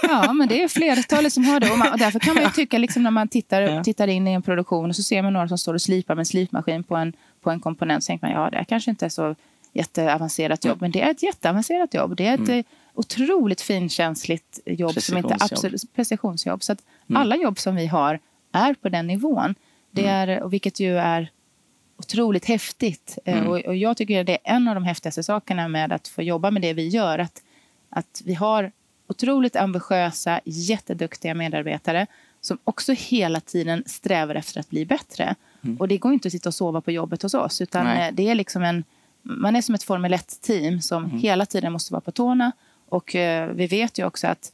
ja, men det är flertalet som har det. Och, man, och därför kan man ju tycka liksom när man tittar, ja. tittar in i en produktion och så ser man några som står och slipar med en slipmaskin på en, på en komponent. Så tänker man, ja, det kanske inte är så jätteavancerat jobb. Mm. Men det är ett jätteavancerat jobb. Det är ett mm. Eh, otroligt finkänsligt jobb. Som inte absolut, precisionsjobb. Så att mm. alla jobb som vi har är på den nivån. Det mm. är, och vilket ju är otroligt häftigt. Eh, mm. Och, och, jag tycker det är en av de häftigaste sakerna med att få jobba med det vi gör. Att, att vi har otroligt ambitiösa, jätteduktiga medarbetare som också hela tiden strävar efter att bli bättre. Mm. Och det går inte att sitta och sova på jobbet hos oss. Utan Nej. Eh, det är liksom en man är som ett Formel 1-team som mm. hela tiden måste vara på tårna. Och eh, vi vet ju också att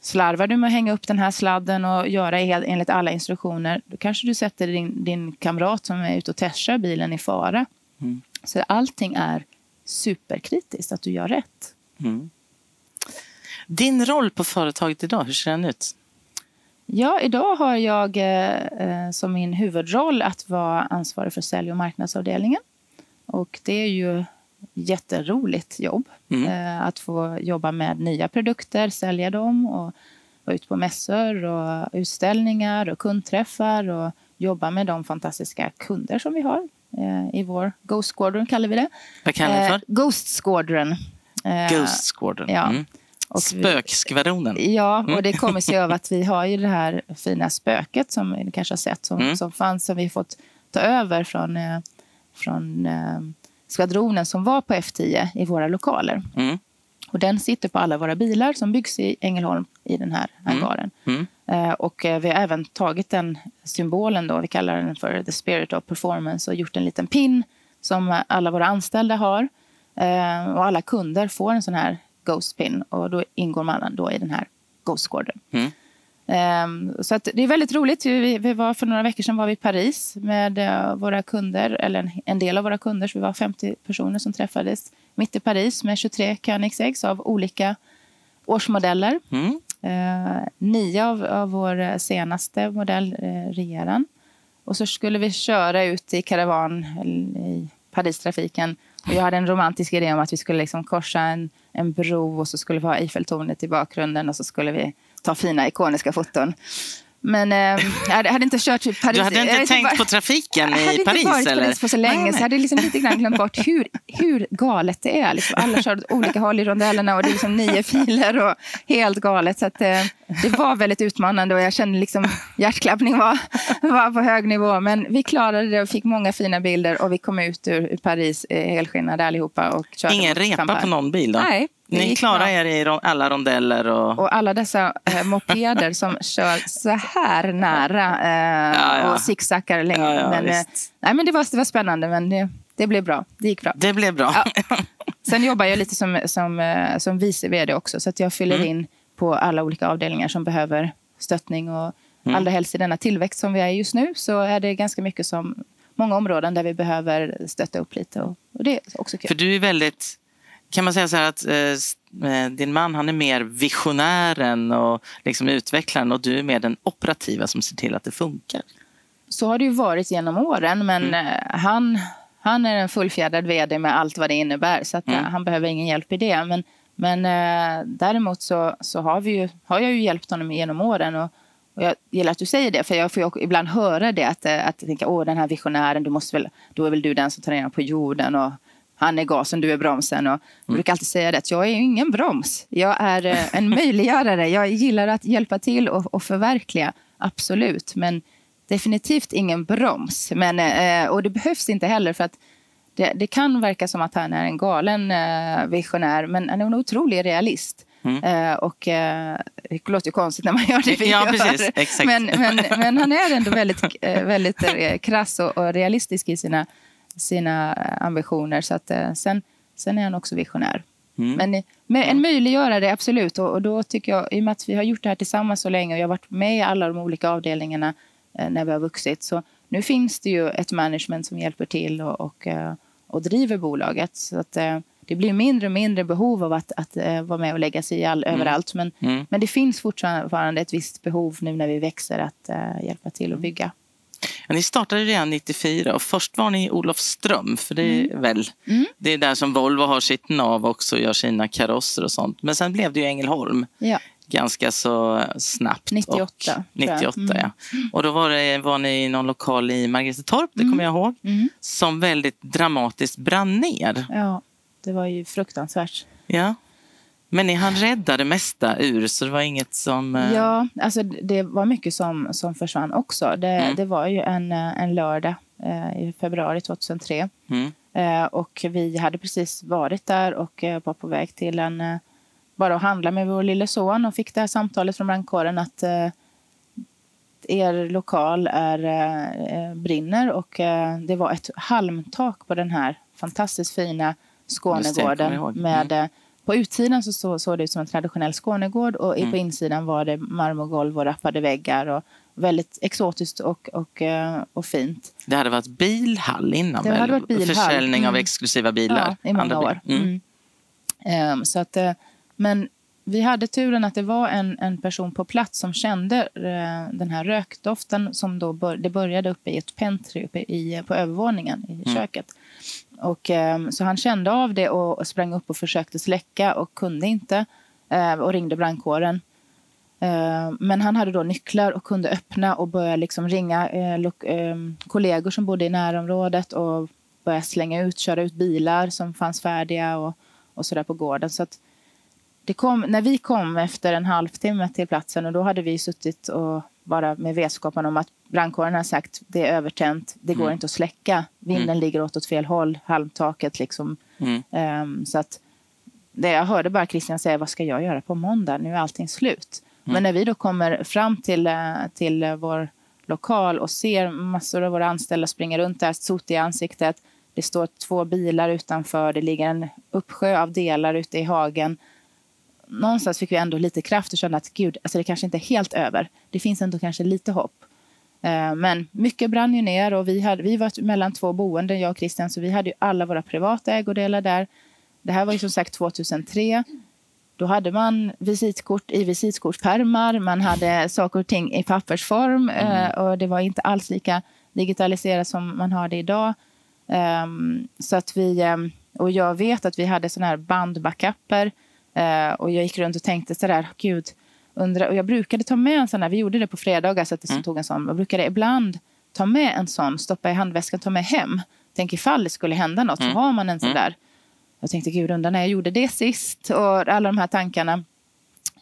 slarvar du med att hänga upp den här sladden och göra enligt alla instruktioner, då kanske du sätter din, din kamrat som är ute och testar bilen i fara. Mm. Så allting är superkritiskt, att du gör rätt. Mm. Din roll på företaget idag, hur ser den ut? Ja, idag har jag eh, eh som min huvudroll att vara ansvarig för sälj och marknadsavdelningen. Och det är ju jätteroligt jobb. Mm. Eh, att få jobba med nya produkter, sälja dem och vara ute på mässor och utställningar och kundträffar och jobba med de fantastiska kunder som vi har eh, i vår Ghost Squadron kallar vi det. Vad kallar vi för? Eh, Ghost Squadron. Ghost Squadron. Ja. Mm. Spökskvadronen. Ja, och det kommer sig av att vi har ju det här fina spöket som ni kanske har sett som, mm. som fanns som vi fått ta över från från eh, skvadronen som var på F10 i våra lokaler. Mm. Och den sitter på alla våra bilar som byggs i Ängelholm i den här mm. hangaren. Mm. Eh, och eh, vi har även tagit den symbolen, då, vi kallar den för the spirit of performance och gjort en liten pin som alla våra anställda har. Eh, och alla kunder får en sån här Ghost pin och då ingår man då i den här Ghost Squadron. Mm. Så att det är väldigt roligt. Vi, var för några veckor sedan var vi i Paris med uh, våra kunder, eller en, del av våra kunder. Så vi var 50 personer som träffades mitt i Paris med 23 Koenigsegg's av olika årsmodeller. Mm. Uh, nio av, av vår senaste modell uh, regerar. Och så skulle vi köra ut i karavan i Paristrafiken. Och jag hade en romantisk idé om att vi skulle liksom korsa en, en bro och så skulle vi ha Eiffeltornet i bakgrunden och så skulle vi ta fina ikoniska foton. Men eh, jag hade inte kört till Paris. Du hade inte tänkt bara, på trafiken jag hade i inte Paris? varit i? Paris på så länge, Nej, så jag hade liksom lite grann glömt bort hur, hur galet det är. Liksom, alla kör åt olika håll i rondellerna och det är liksom nio filer och helt galet. Så att, eh, det var väldigt utmanande och jag kände liksom hjärtklappning var, var på hög nivå. Men vi klarade det och fick många fina bilder och vi kom ut ur, Paris eh, helskinnade allihopa. Och körde Ingen repa Champagne. på någon bil då? Nej, Ni bra. er i alla rondeller och... Och alla dessa eh, mopeder som kör så här nära eh, Ja, ja. och zigzaggar länge. Ja, men, eh, nej, men det, var, det var spännande, men det, det blev bra. Det gick bra. Det blev bra. Sen jobbar jag lite som, som, eh, som vice vd också, så att jag fyller Mm. in på alla olika avdelningar som behöver stöttning. Och Mm. Allra helst i denna tillväxt som vi är just nu så är det ganska mycket som många områden där vi behöver stötta upp lite. Och, och det är också kul. För du är väldigt... Kan man säga så här att eh, eh, din man han är mer visionären och liksom utvecklaren och du är mer den operativa som ser till att det funkar? Så har det ju varit genom åren, men Mm. eh, han, han är en fullfjädrad vd med allt vad det innebär. Så att, eh, Mm. han behöver ingen hjälp i det. Men, men eh, däremot så, så har, vi ju, har jag ju hjälpt honom genom åren. Och, och jag gillar att du säger det, för jag får ju ibland höra det. Att, eh, att tänka, åh den här visionären, du måste väl, då är väl du den som tar ner på jorden. Och, han är gasen, du är bromsen. Och jag brukar alltid säga det att jag är ingen broms. Jag är eh, en möjliggörare. Jag gillar att hjälpa till och, och förverkliga, absolut. Men definitivt ingen broms. Men, eh, och det behövs inte heller för att det, det kan verka som att han är en galen eh, visionär, men han är en otrolig realist. Eh, och eh, det låter ju konstigt när man gör det vi Ja, gör. precis. Exakt. Men, men, men han är ändå väldigt, eh, väldigt eh, krass och, och realistisk i sina, sina ambitioner. Så att, eh, sen, sen är han också visionär. Mm. Men, eh, men en möjliggörare, absolut. Och, och då tycker jag, i och med att vi har gjort det här tillsammans så länge och jag har varit med i alla de olika avdelningarna eh, när vi har vuxit. Så nu finns det ju ett management som hjälper till och, och, eh, och driver bolaget. Så att, eh, det blir mindre och mindre behov av att, att eh, vara med och lägga sig i all, överallt. Men, Mm. men det finns fortfarande ett visst behov nu när vi växer att eh, hjälpa till och bygga. Ja, ni startade redan 94 och först var ni i Olofström, för det är väl Mm. det är där som Volvo har sitt nav också och gör sina karosser och sånt. Men sen blev det ju Ängelholm Ja. Ganska så snabbt. 98, Och, tror jag. 98 Mm. ja. Och då var, det, var ni i någon lokal i Margretetorp, det kommer jag ihåg, Mm. som väldigt dramatiskt brann ner. ja, det var ju fruktansvärt. Ja. Men ni hann rädda det mesta ur, så det var inget som... eh, Ja, alltså det var mycket som, som försvann också. Det, Mm. det var ju en, eh, en lördag eh, i februari 2003. Mm. Eh, och vi hade precis varit där och eh, var på väg till en... Eh, bara att handla med vår lille son och fick det här samtalet från brandkåren att eh, er lokal är, eh, brinner och eh, det var ett halmtak på den här fantastiskt fina Skånegården. Mm. med, eh, på utsidan så så- såg det ut som en traditionell Skånegård och Mm. på insidan var det marmorgolv och rappade väggar. Och väldigt exotiskt och, och, eh, och fint. Det hade varit bilhall innan Det väl? hade varit bilhall. Försäljning av Mm. exklusiva bilar. Ja, i många Andra år. Mm. Mm. Ehm, så att, eh, men vi hade turen att det var en, en person på plats som kände eh, den här rökdoften som då bör, det började uppe i ett pentry uppe i, på övervåningen i Mm. köket. Och, ehm, så han kände av det och, sprang upp och försökte släcka och kunde inte eh, och ringde brandkåren. Eh, Men han hade då nycklar och kunde öppna och börja liksom ringa eh, lo- eh, kollegor som bodde i närområdet och börja slänga ut, köra ut bilar som fanns färdiga och, och så där på gården. Så att kom, när vi kom efter en halvtimme till platsen och då hade vi suttit och bara med vetskapen om att brandkåren har sagt det är övertänt, det går Mm. inte att släcka, vinden ligger åt åt fel håll, halmtaket liksom. Mm. Ehm, så att det jag hörde bara Christian säga, vad ska jag göra på måndag? Nu är allting slut. Men när vi då kommer fram till, eh, till eh, vår lokal och ser massor av våra anställda springa runt där, sot i ansiktet. Det står två bilar utanför, det ligger en uppsjö av delar ute i hagen. Någonstans fick vi ändå lite kraft och kände att gud, alltså det kanske inte är helt över. Det finns ändå kanske lite hopp. Eh, Men mycket brann ju ner och vi, hade, vi var mellan två boenden, jag och Christian, så vi hade ju alla våra privata ägodelar där. Det här var ju som sagt 2003. Då hade man visitkort i visitkortspärmar, man hade saker och ting i pappersform eh, och det var inte alls lika digitaliserat som man har det idag. Ehm, så att vi, ehm, och jag vet att vi hade såna här bandbackuper eh, och jag gick runt och tänkte sådär, gud, undra, och jag brukade ta med en sån här, vi gjorde det på fredagar så att det Mm. tog en sån. Jag brukade ibland ta med en sån, stoppa i handväskan, ta med hem. Tänk ifall det skulle hända något Mm. så har man en sån där. Jag tänkte gud undrar när jag gjorde det sist och alla de här tankarna.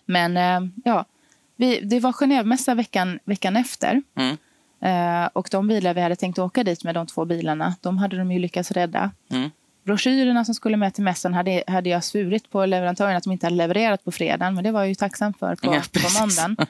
Men eh, ja, vi, det var Genèvemässa veckan, veckan efter. Mm. Eh, och de bilar vi hade tänkt åka dit med, de två bilarna, de hade de ju lyckats rädda. Mm. Broschyrerna som skulle med till mässan hade, hade jag svurit på leverantören att de inte hade levererat på fredagen. Men det var jag ju tacksam för på, Ja, på måndagen.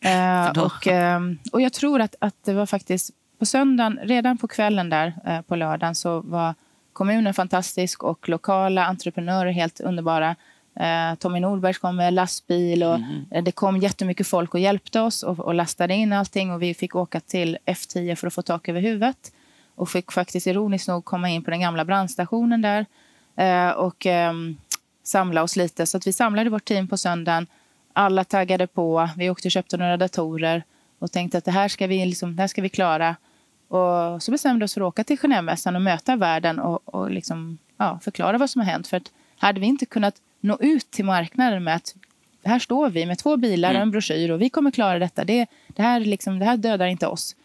Eh, och, ehm, och jag tror att, att det var faktiskt på söndagen, redan på kvällen där eh, på lördagen så var kommunen fantastisk och lokala entreprenörer helt underbara. Eh, Tommy Nordbergs kom med lastbil och eh, det kom jättemycket folk och hjälpte oss och, och lastade in allting och vi fick åka till F10 för att få tak över huvudet och fick faktiskt ironiskt nog komma in på den gamla brandstationen där eh, och ehm, samla oss lite. Så att vi samlade vårt team på söndagen. Alla taggade på. Vi åkte och köpte några datorer och tänkte att det här ska vi, liksom, det här ska vi klara. Och så bestämde vi oss för att åka till Genèvemässan och möta världen och, och liksom, ja, förklara vad som har hänt. För att hade vi inte kunnat nå ut till marknaden med att här står vi med två bilar och en broschyr och vi kommer klara detta. Det, det, här, liksom, det här dödar inte oss.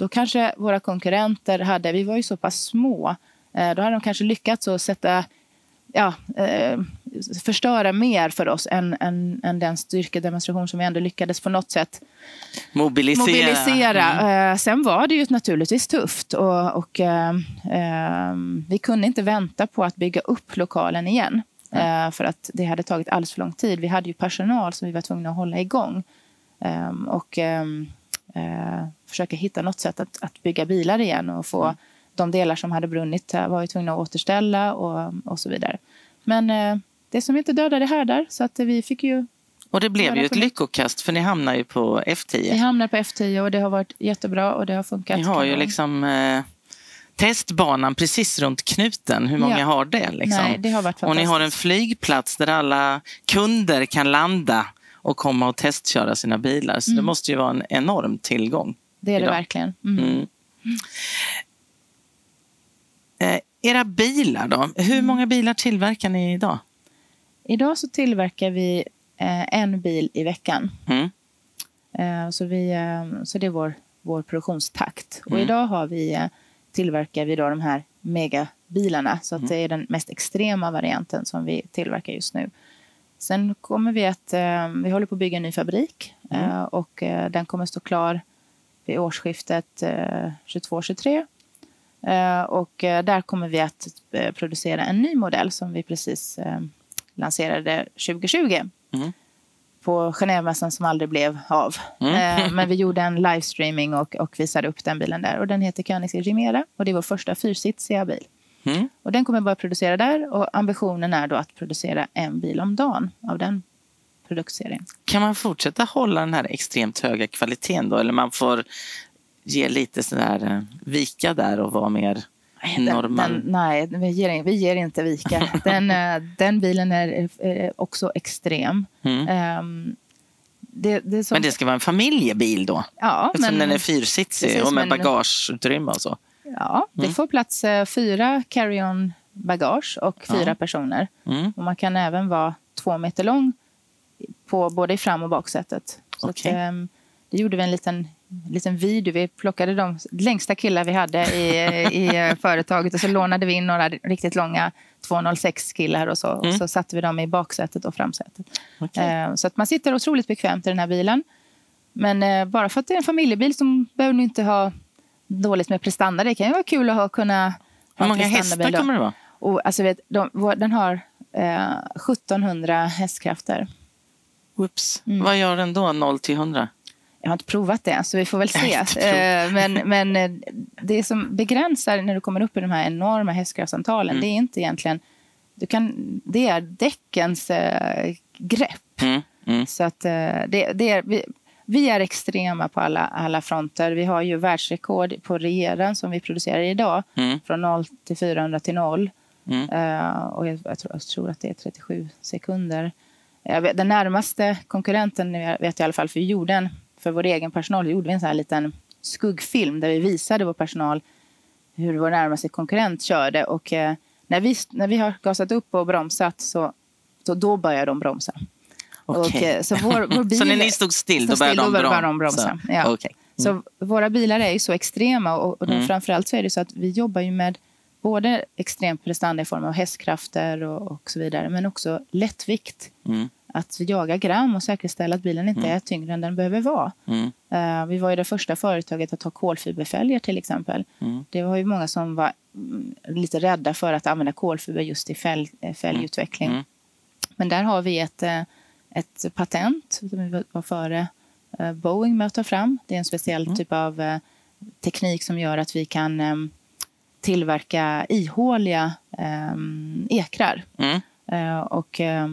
Då kanske våra konkurrenter hade, vi var ju så pass små, eh, då hade de kanske lyckats att sätta, ja, eh, förstöra mer för oss än, än, än den styrkedemonstration som vi ändå lyckades på något sätt Mobilisera. mobilisera. Mm. Eh, sen var det ju naturligtvis tufft och, och eh, eh, vi kunde inte vänta på att bygga upp lokalen igen. Eh, för att det hade tagit alldeles för lång tid. Vi hade ju personal som vi var tvungna att hålla igång. Och eh, försöka hitta något sätt att, att bygga bilar igen och få de delar som hade brunnit eh, var vi tvungna att återställa och, och så vidare. Men eh, det som inte dödade härdar så att vi fick ju Och det blev ju ett lyckokast för ni hamnar ju på vi F10. hamnade på F10 och det har varit jättebra och det har funkat. Ni har ju liksom eh, testbanan precis runt knuten. Hur många Ja. har det? Liksom? Nej, det har varit och ni har en flygplats där alla kunder kan landa och komma och testköra sina bilar. Så det måste ju vara en enorm tillgång. Det är det idag. verkligen. Mm. Mm. Eh, era bilar då? Hur många bilar tillverkar ni idag? Idag så tillverkar vi eh, en bil i veckan. Mm. Eh, så, vi, eh, så det är vår, vår produktionstakt. Och Mm. idag har vi, eh, tillverkar vi då de här megabilarna. Så Mm. att det är den mest extrema varianten som vi tillverkar just nu. Sen kommer vi att... Eh, vi håller på att bygga en ny fabrik. Mm. Eh, och eh, den kommer stå klar vid årsskiftet eh, 22-23. Eh, och där kommer vi att producera en ny modell som vi precis lanserade 2020 Mm. på Genèvemässan som aldrig blev av. Mm. Men vi gjorde en livestreaming och, och visade upp den bilen där. Och den heter Koenigsegg Chimera och det är vår första fyrsitsiga bil. Mm. Och den kommer börja producera där och ambitionen är då att producera en bil om dagen av den produktserien. Kan man fortsätta hålla den här extremt höga kvaliteten då? Eller man får ge lite sådär eh, vika där och vara mer Den, normal? den, nej, vi ger, vi ger inte vika. Den, eh, den bilen är eh, också extrem. Mm. Ehm, det, det som, Men det ska vara en familjebil då? ja, Eftersom men, den är fyrsitzig Precis, och med men- bagageutrymme och så. Ja, det Mm. får plats eh, fyra carry-on bagage och fyra Ja. personer. Mm. Och man kan även vara två meter lång på både i fram och baksätet. Så att, Okej. ehm, det gjorde vi en liten, liten video. Vi plockade de längsta killar vi hade i, i eh, företaget och så lånade vi in några riktigt långa 206 killar och så. Och Mm. så satte vi dem i baksätet och framsätet. Okej. Eh, Så att man sitter otroligt bekvämt i den här bilen. Men eh, bara för att det är en familjebil så behöver du inte ha dåligt med prestanda. Det kan ju vara kul att ha, kunna Hur många hästar kommer det vara? Och, alltså, vet, de, den har eh, 1700 hästkrafter. Whoops. Mm. Vad gör den då, 0 till 100? Jag har inte provat det, så vi får väl se. Eh, men men eh, det som begränsar när du kommer upp i de här enorma hästkraftsantalen, Mm. det är inte egentligen... Du kan, det är däckens eh, grepp. Mm. Mm. Så att, eh, det, det är, vi, vi är extrema på alla, alla fronter. Vi har ju världsrekord på regeran som vi producerar idag. Mm. Från 0 till 400 till 0. Mm. Eh, och jag, jag, tror, jag tror att det är 37 sekunder. Vet, den närmaste konkurrenten vet jag i alla fall, för vi gjorde en, för vår egen personal gjorde vi en sån här liten skuggfilm där vi visade vår personal hur vår närmaste konkurrent körde. Och eh, när, vi, när vi har gasat upp och bromsat så, så då börjar de bromsa. Okej. Och, eh, så, vår, vår bil, Så när ni stod still, då började de då började de bromsa. så. Ja. Okej. Så våra bilar är ju så extrema och, och de, Mm. framförallt så är det så att vi jobbar ju med både extrem prestanda i form av hästkrafter och, och så vidare, men också lättvikt. Mm. Att jaga gram och säkerställa att bilen inte är tyngre än den behöver vara. Mm. Eh, vi var ju det första företaget att ha kolfiberfälgar till exempel. Mm. Det var ju många som var mm, lite rädda för att använda kolfiber just i fälg, eh, fälgutveckling. Mm. Men där har vi ett, ett patent som vi var före eh, Boeing med att ta fram. Det är en speciell Mm. typ av eh, teknik som gör att vi kan eh, tillverka ihåliga eh, ekrar. Mm. Eh, och eh,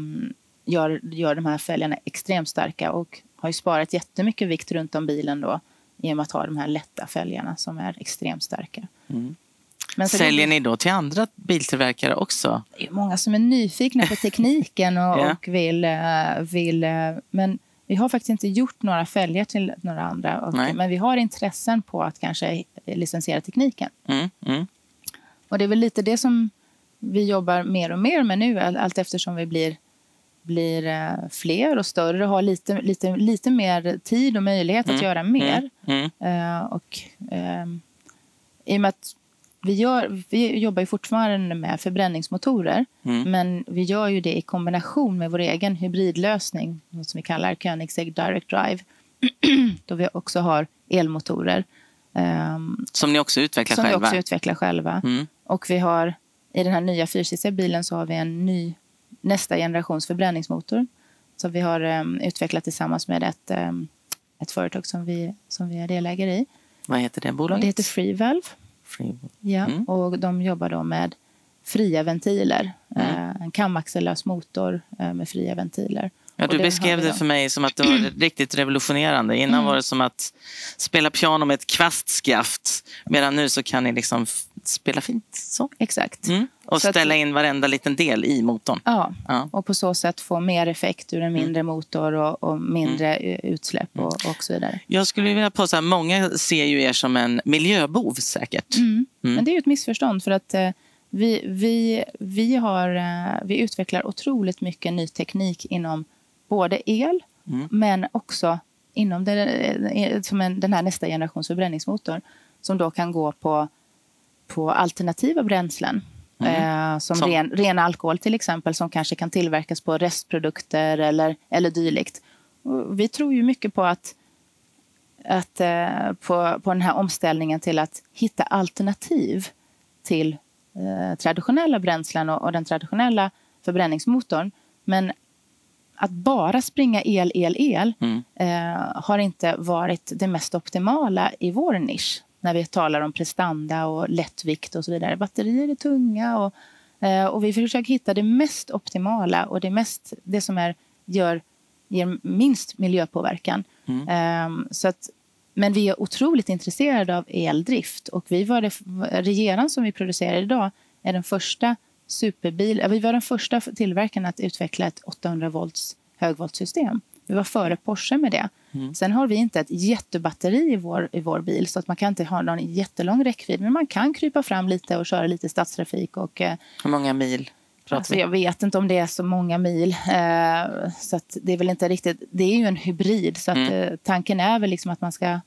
gör, gör de här fälgarna extremt starka och har ju sparat jättemycket vikt runt om bilen då med att ha de här lätta fälgarna som är extremt starka. Mm. Säljer ni då till andra biltillverkare också? det är många som är nyfikna på tekniken och, Ja. och vill, eh, vill... eh, Men vi har faktiskt inte gjort några fälgar till några andra. Och, men vi har intressen på att kanske licensiera tekniken. Mm. Mm. Och det är väl lite det som vi jobbar mer och mer med nu, all- allt eftersom vi blir, blir eh, fler och större och har lite, lite, lite mer tid och möjlighet att Mm. göra mer. Eh, och, ehm, I och med att vi, gör, vi jobbar ju fortfarande med förbränningsmotorer Mm. men vi gör ju det i kombination med vår egen hybridlösning som vi kallar Koenigsegg Direct Drive då vi också har elmotorer ehm, Som ni också utvecklar som vi själva? också utvecklar själva. Mm. Och vi har i den här nya fyrsitsiga bilen så har vi en ny nästa generations förbränningsmotor. Som vi har um, utvecklat tillsammans med ett, um, ett företag som vi, som vi är delägare i. Vad heter det bolaget? Det heter Freevalve. Ja. Mm. Och de jobbar då med fria ventiler. Mm. Eh, en kamaxellös motor eh, med fria ventiler. Ja, du det beskrev det för mig som att det var riktigt revolutionerande. Innan Mm. var det som att spela piano med ett kvastskaft. Medan nu så kan ni liksom spela fint. Så. Exakt. Mm. Och Så att- ställa in varenda liten del i motorn. Ja, Ja. och på så sätt få mer effekt ur en Mm. mindre motor och, och mindre eh, utsläpp och, och så vidare. Jag skulle vilja påstå att många ser ju er som en miljöbov säkert. Mm. Mm. Men det är ju ett missförstånd för att eh, vi, vi, vi, har, eh, vi utvecklar otroligt mycket ny teknik inom både el Mm. men också inom det, eh, som en, den här nästa generations förbränningsmotor som då kan gå på, på alternativa bränslen. Eh, som, Som? Ren, ren alkohol till exempel som kanske kan tillverkas på restprodukter eller, eller dylikt. Och Vi tror ju mycket på att att, eh, på, på den här omställningen till att hitta alternativ till eh, traditionella bränslen och, och den traditionella förbränningsmotorn. Men att bara springa el, el, el Mm. har inte varit det mest optimala i vår nisch när vi talar om prestanda och lättvikt och så vidare. Batterier är tunga och, eh, och vi försöker hitta det mest optimala och det, mest, det som är, gör, ger minst miljöpåverkan. Mm. Ehm, så att, men vi är otroligt intresserade av eldrift och vi var det, regeran som vi producerar idag är den första superbil, vi var den första tillverkaren att utveckla ett 800 volts högvoltssystem. Vi var före Porsche med det. Mm. Sen har vi inte ett jättebatteri i vår, i vår bil så att man kan inte ha någon jättelång räckvidd men man kan krypa fram lite och köra lite stadstrafik och eh, Hur många mil Alltså, jag vet inte om det är så många mil. Eh, så det är väl inte riktigt... Det är ju en hybrid. Så att, Mm. eh, tanken är väl liksom att man ska...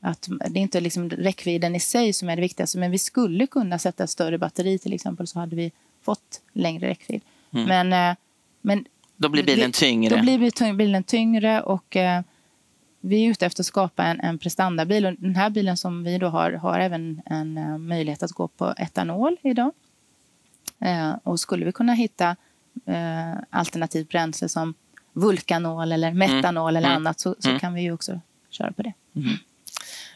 Att det är inte liksom räckvidden i sig som är det viktigaste. Men vi skulle kunna sätta ett större batteri till exempel så hade vi fått längre räckvidd. Mm. Men, eh, men Då blir bilen tyngre. då blir bilen tyngre och eh, vi är ute efter att skapa en, en prestandabil. Och den här bilen som vi då har har även en eh, möjlighet att gå på etanol idag. Eh, och skulle vi kunna hitta eh, alternativt bränsle som vulkanol eller metanol eller Mm. annat så, så Mm. kan vi ju också köra på det.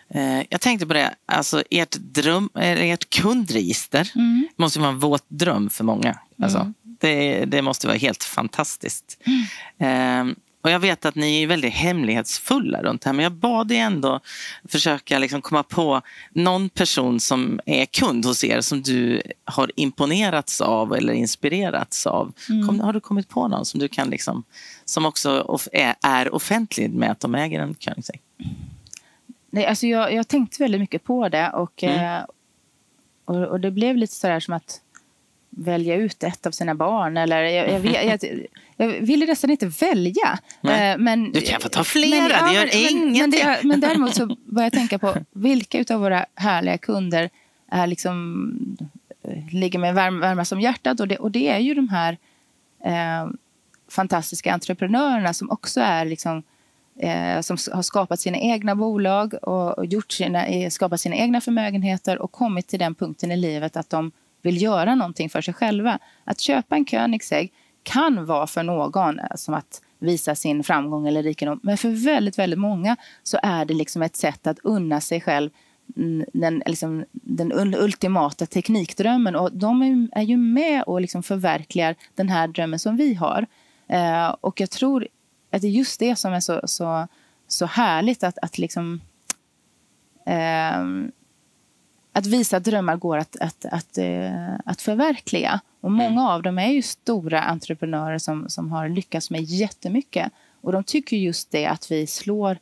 Eh, jag tänkte på det, alltså ert, dröm, ert kundregister Mm. måste vara en våt dröm för många. Alltså, Mm. Det, det måste vara helt fantastiskt. Eh, och jag vet att ni är väldigt hemlighetsfulla runt det här men jag bad er ändå försöka liksom komma på någon person som är kund hos er som du har imponerats av eller inspirerats av. Mm. Kom, har du kommit på någon som du kan liksom, som också är offentlig med att de äger en Koenigsegg? Nej, alltså jag, jag tänkte väldigt mycket på det och, Mm. eh, och, och det blev lite sådär som att välja ut ett av sina barn. Eller jag, jag, vet, jag, jag ville nästan inte välja. Nej. Men, du kan få ta flera, men, ja, det gör men, ingenting. Men, det, men däremot så började jag tänka på vilka av våra härliga kunder är liksom, ligger mig varm, varmast om hjärtat. Och det, och det är ju de här eh, fantastiska entreprenörerna som också är liksom, eh, som har skapat sina egna bolag och, och gjort sina, eh, skapat sina egna förmögenheter och kommit till den punkten i livet att de vill göra någonting för sig själva. Att köpa en Koenigsegg kan vara för någon eh, som att visa sin framgång eller rikedom. Men för väldigt, väldigt många så är det liksom ett sätt att unna sig själv den, liksom, den ultimata teknikdrömmen. Och de är, är ju med och liksom förverkligar den här drömmen som vi har. Eh, och jag tror att det är just det som är så, så, så härligt att, att liksom... Eh, att visa att drömmar går att, att, att, eh, att förverkliga. Och många mm. av dem är ju stora entreprenörer som, som har lyckats med jättemycket. Och de tycker just det att vi slår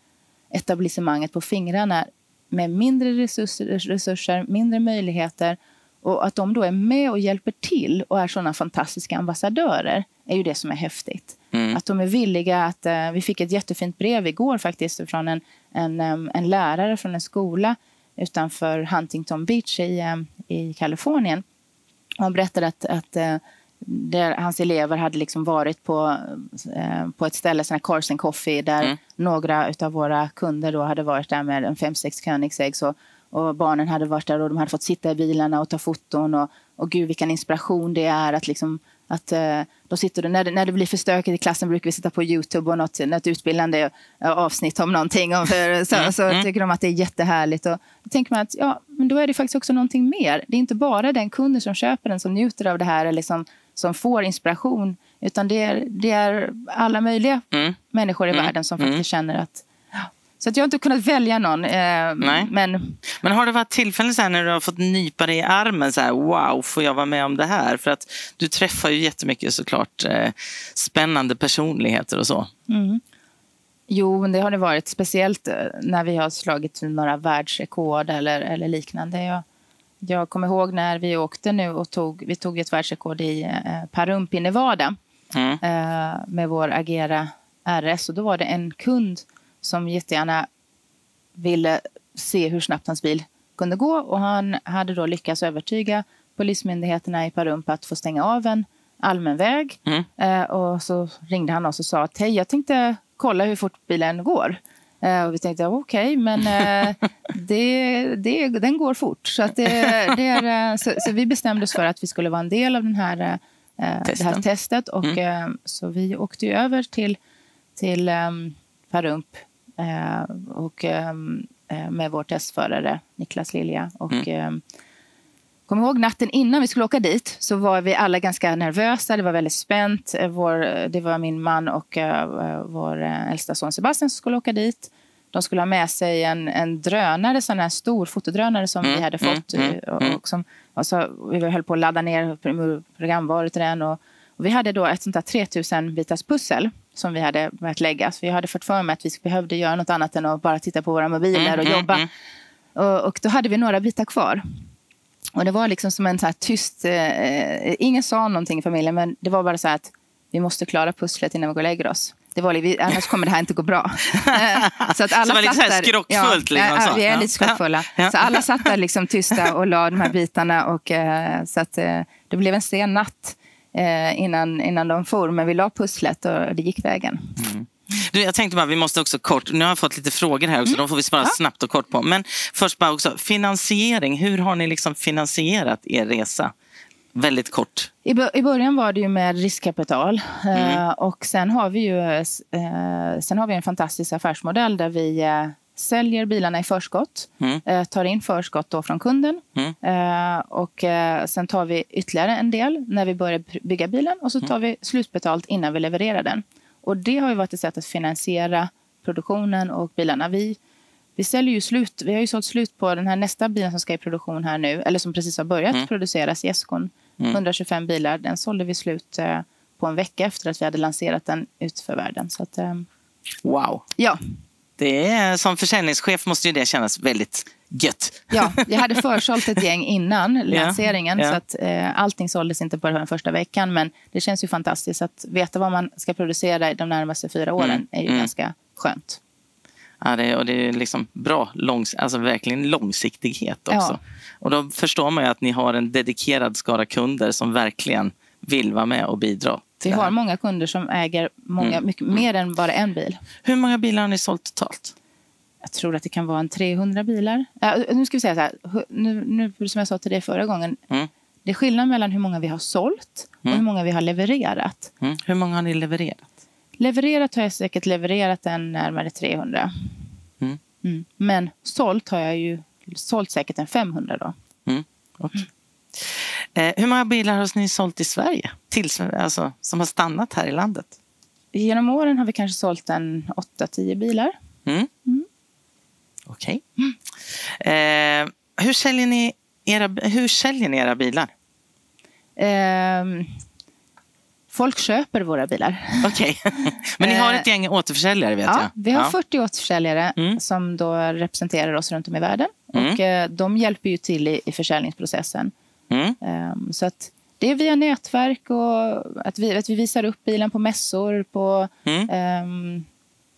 etablissemanget på fingrarna med mindre resurser, resurser, mindre möjligheter och att de då är med och hjälper till och är såna fantastiska ambassadörer är ju det som är häftigt. Mm. Att de är villiga att... Uh, vi fick ett jättefint brev igår faktiskt från en, en, en lärare från en skola utanför Huntington Beach i, um, i Kalifornien. Och han berättade att, att där hans elever hade liksom varit på, uh, på ett ställe, sån här Carson Coffee, där mm. några av våra kunder då hade varit där med en fem sex Koenigseggs. Och, och barnen hade varit där och de hade fått sitta i bilarna och ta foton. Och, och gud, vilken inspiration det är att liksom att uh, då sitter du, när, det, när det blir för stökigt i klassen brukar vi sitta på Youtube och något, något utbildande uh, avsnitt om någonting. Och för, så, mm. så mm. tycker de att det är jättehärligt. Och då tänker man att ja, men då är det faktiskt också någonting mer. Det är inte bara den kunden som köper den som njuter av det här eller som, som får inspiration. Utan det är, det är alla möjliga mm. människor i mm. världen som faktiskt mm. känner att så att jag har inte kunnat välja någon. Eh, Nej. Men... men har det varit tillfällen så när du har fått nypa dig i armen? Så här, wow, får jag vara med om det här? För att du träffar ju jättemycket såklart eh, spännande personligheter och så. Mm. Jo, det har det varit. Speciellt eh, när vi har slagit några världsrekord eller, eller liknande. Jag, jag kommer ihåg när vi åkte nu och tog, vi tog ett världsrekord i eh, Pahrump i Nevada mm. eh, med vår Agera RS. Och då var det en kund som jättegärna ville se hur snabbt hans bil kunde gå. Och han hade då lyckats övertyga polismyndigheterna i Pahrump att få stänga av en allmän väg. Mm. Eh, och så ringde han oss och sa att hej, jag tänkte kolla hur fort bilen går. Eh, och vi tänkte okej, okay, men eh, det, det, den går fort. Så, att det, det är, eh, så, så, vi bestämde oss för att vi skulle vara en del av den här, eh, det här testet. Och, mm. Eh, så vi åkte över till, till um, Pahrump Eh, och, ehm, eh, med vår testförare Niklas Lilja. Och, mm. Ehm, Kom ihåg natten innan vi skulle åka dit så var vi alla ganska nervösa. Det var väldigt spänt. Eh, vår, det var min man och uh, vår äldsta son Sebastian som skulle åka dit. De skulle ha med sig en, en drönare, sån här stor fotodrönare som mm, vi hade mm, fått. Mm, och, mm. och, som, och så, vi höll på att ladda ner programvaror till den. Och, och vi hade då ett sånt där 3000 bitars pussel som vi hade börjat lägga. Så vi hade fått för mig att vi behövde göra något annat än att bara titta på våra mobiler och mm, jobba. Mm. Och, och, då hade vi några bitar kvar. Och det var liksom som en så här tyst... Eh, ingen sa någonting i familjen, men det var bara så att vi måste klara pusslet innan vi går och lägger oss. Det var, vi, annars kommer det här inte gå bra. så att alla så var lite satt där, skrockfullt? Ja, liksom, ja, vi är lite skrockfulla. Ja. Så alla satt där liksom tysta och la de här bitarna. Och, eh, så att, eh, det blev en sen natt innan, innan de for. Men vi la pusslet och det gick vägen. Mm. Du, jag tänkte bara, vi måste också kort, nu har jag fått lite frågor här också, mm. de får vi svara ja. snabbt och kort på. Men först bara också, finansiering, hur har ni liksom finansierat er resa? Väldigt kort. I, I början var det ju med riskkapital. Mm. Uh, och sen har vi ju uh, sen har vi en fantastisk affärsmodell där vi säljer bilarna i förskott, mm. eh, tar in förskott då från kunden mm. eh, och eh, sen tar vi ytterligare en del när vi börjar bygga bilen och så tar mm. vi slutbetalt innan vi levererar den. Och det har ju varit ett sätt att finansiera produktionen och bilarna. Vi, vi säljer ju slut. Vi har ju sålt slut på den här nästa bilen som ska i produktion här nu, eller som precis har börjat mm. produceras i Eskon. 125 mm. bilar. Den sålde vi slut på en vecka efter att vi hade lanserat den ut för världen. Så att, wow! Ja, Det är, som försäljningschef måste ju det kännas väldigt gött. Ja, jag hade försålt ett gäng innan lanseringen. ja. Så att, eh, allting såldes inte på den första veckan. Men det känns ju fantastiskt att veta vad man ska producera i de närmaste fyra åren. Mm, är ju mm. ganska skönt. Ja, det, och det är liksom bra, långs, alltså verkligen långsiktighet också. Ja. Och då förstår man ju att ni har en dedikerad skara kunder som verkligen vill vara med och bidra. Vi har många kunder som äger många, Mm, mycket mer än bara en bil. Hur många bilar har ni sålt totalt? Jag tror att det kan vara en 300 bilar. Äh, nu ska vi säga så här. Nu, nu, som jag sa till dig förra gången. Mm. Det är skillnad mellan hur många vi har sålt och Mm. hur många vi har levererat. Mm. Hur många har ni levererat? Levererat har jag säkert levererat en närmare 300. Mm. Men sålt har jag ju sålt säkert en 500 då. Mm. Okej. Eh, hur många bilar har ni sålt i Sverige? Till, alltså, som har stannat här i landet? Genom åren har vi kanske sålt en 8-10 bilar. Mm. Mm. Okej. Eh, hur, säljer ni era, hur säljer ni era bilar? Ehm, folk köper våra bilar. Okej. Men ni har Eh, ett gäng återförsäljare vet Ja, jag. vi har Ja. 40 återförsäljare Mm. som då representerar oss runt om i världen. Mm. Och, eh, de hjälper ju till i, i försäljningsprocessen. Mm. Ehm, så att det är via nätverk och att vi, att vi visar upp bilen på mässor, på Mm. ehm,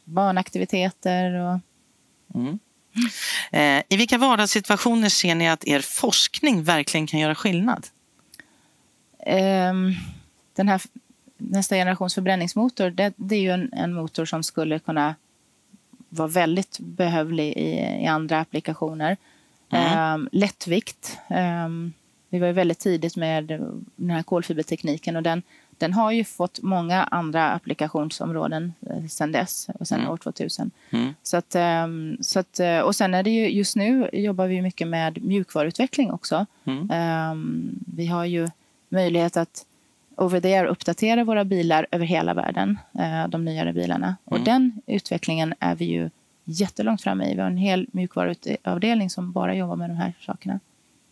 barnaktiviteter. Och, Mm. Eh, I vilka vardagssituationer ser ni att er forskning verkligen kan göra skillnad? ehm, den här nästa generations förbränningsmotor, det, det är ju en, en motor som skulle kunna vara väldigt behövlig i, i andra applikationer. Mm. Ehm, lättvikt. Ehm, vi var ju väldigt tidigt med den här kolfibertekniken och den, den har ju fått många andra applikationsområden eh, sedan dess, och sedan Mm. år 2000. Mm. Så att, ehm, så att, eh, och sen är det ju, just nu jobbar vi mycket med mjukvaruutveckling också. Mm. Ehm, vi har ju möjlighet att over the air uppdatera våra bilar över hela världen, eh, de nyare bilarna. Och Mm. den utvecklingen är vi ju jättelångt framme i. Vi har en hel mjukvaruavdelning som bara jobbar med de här sakerna.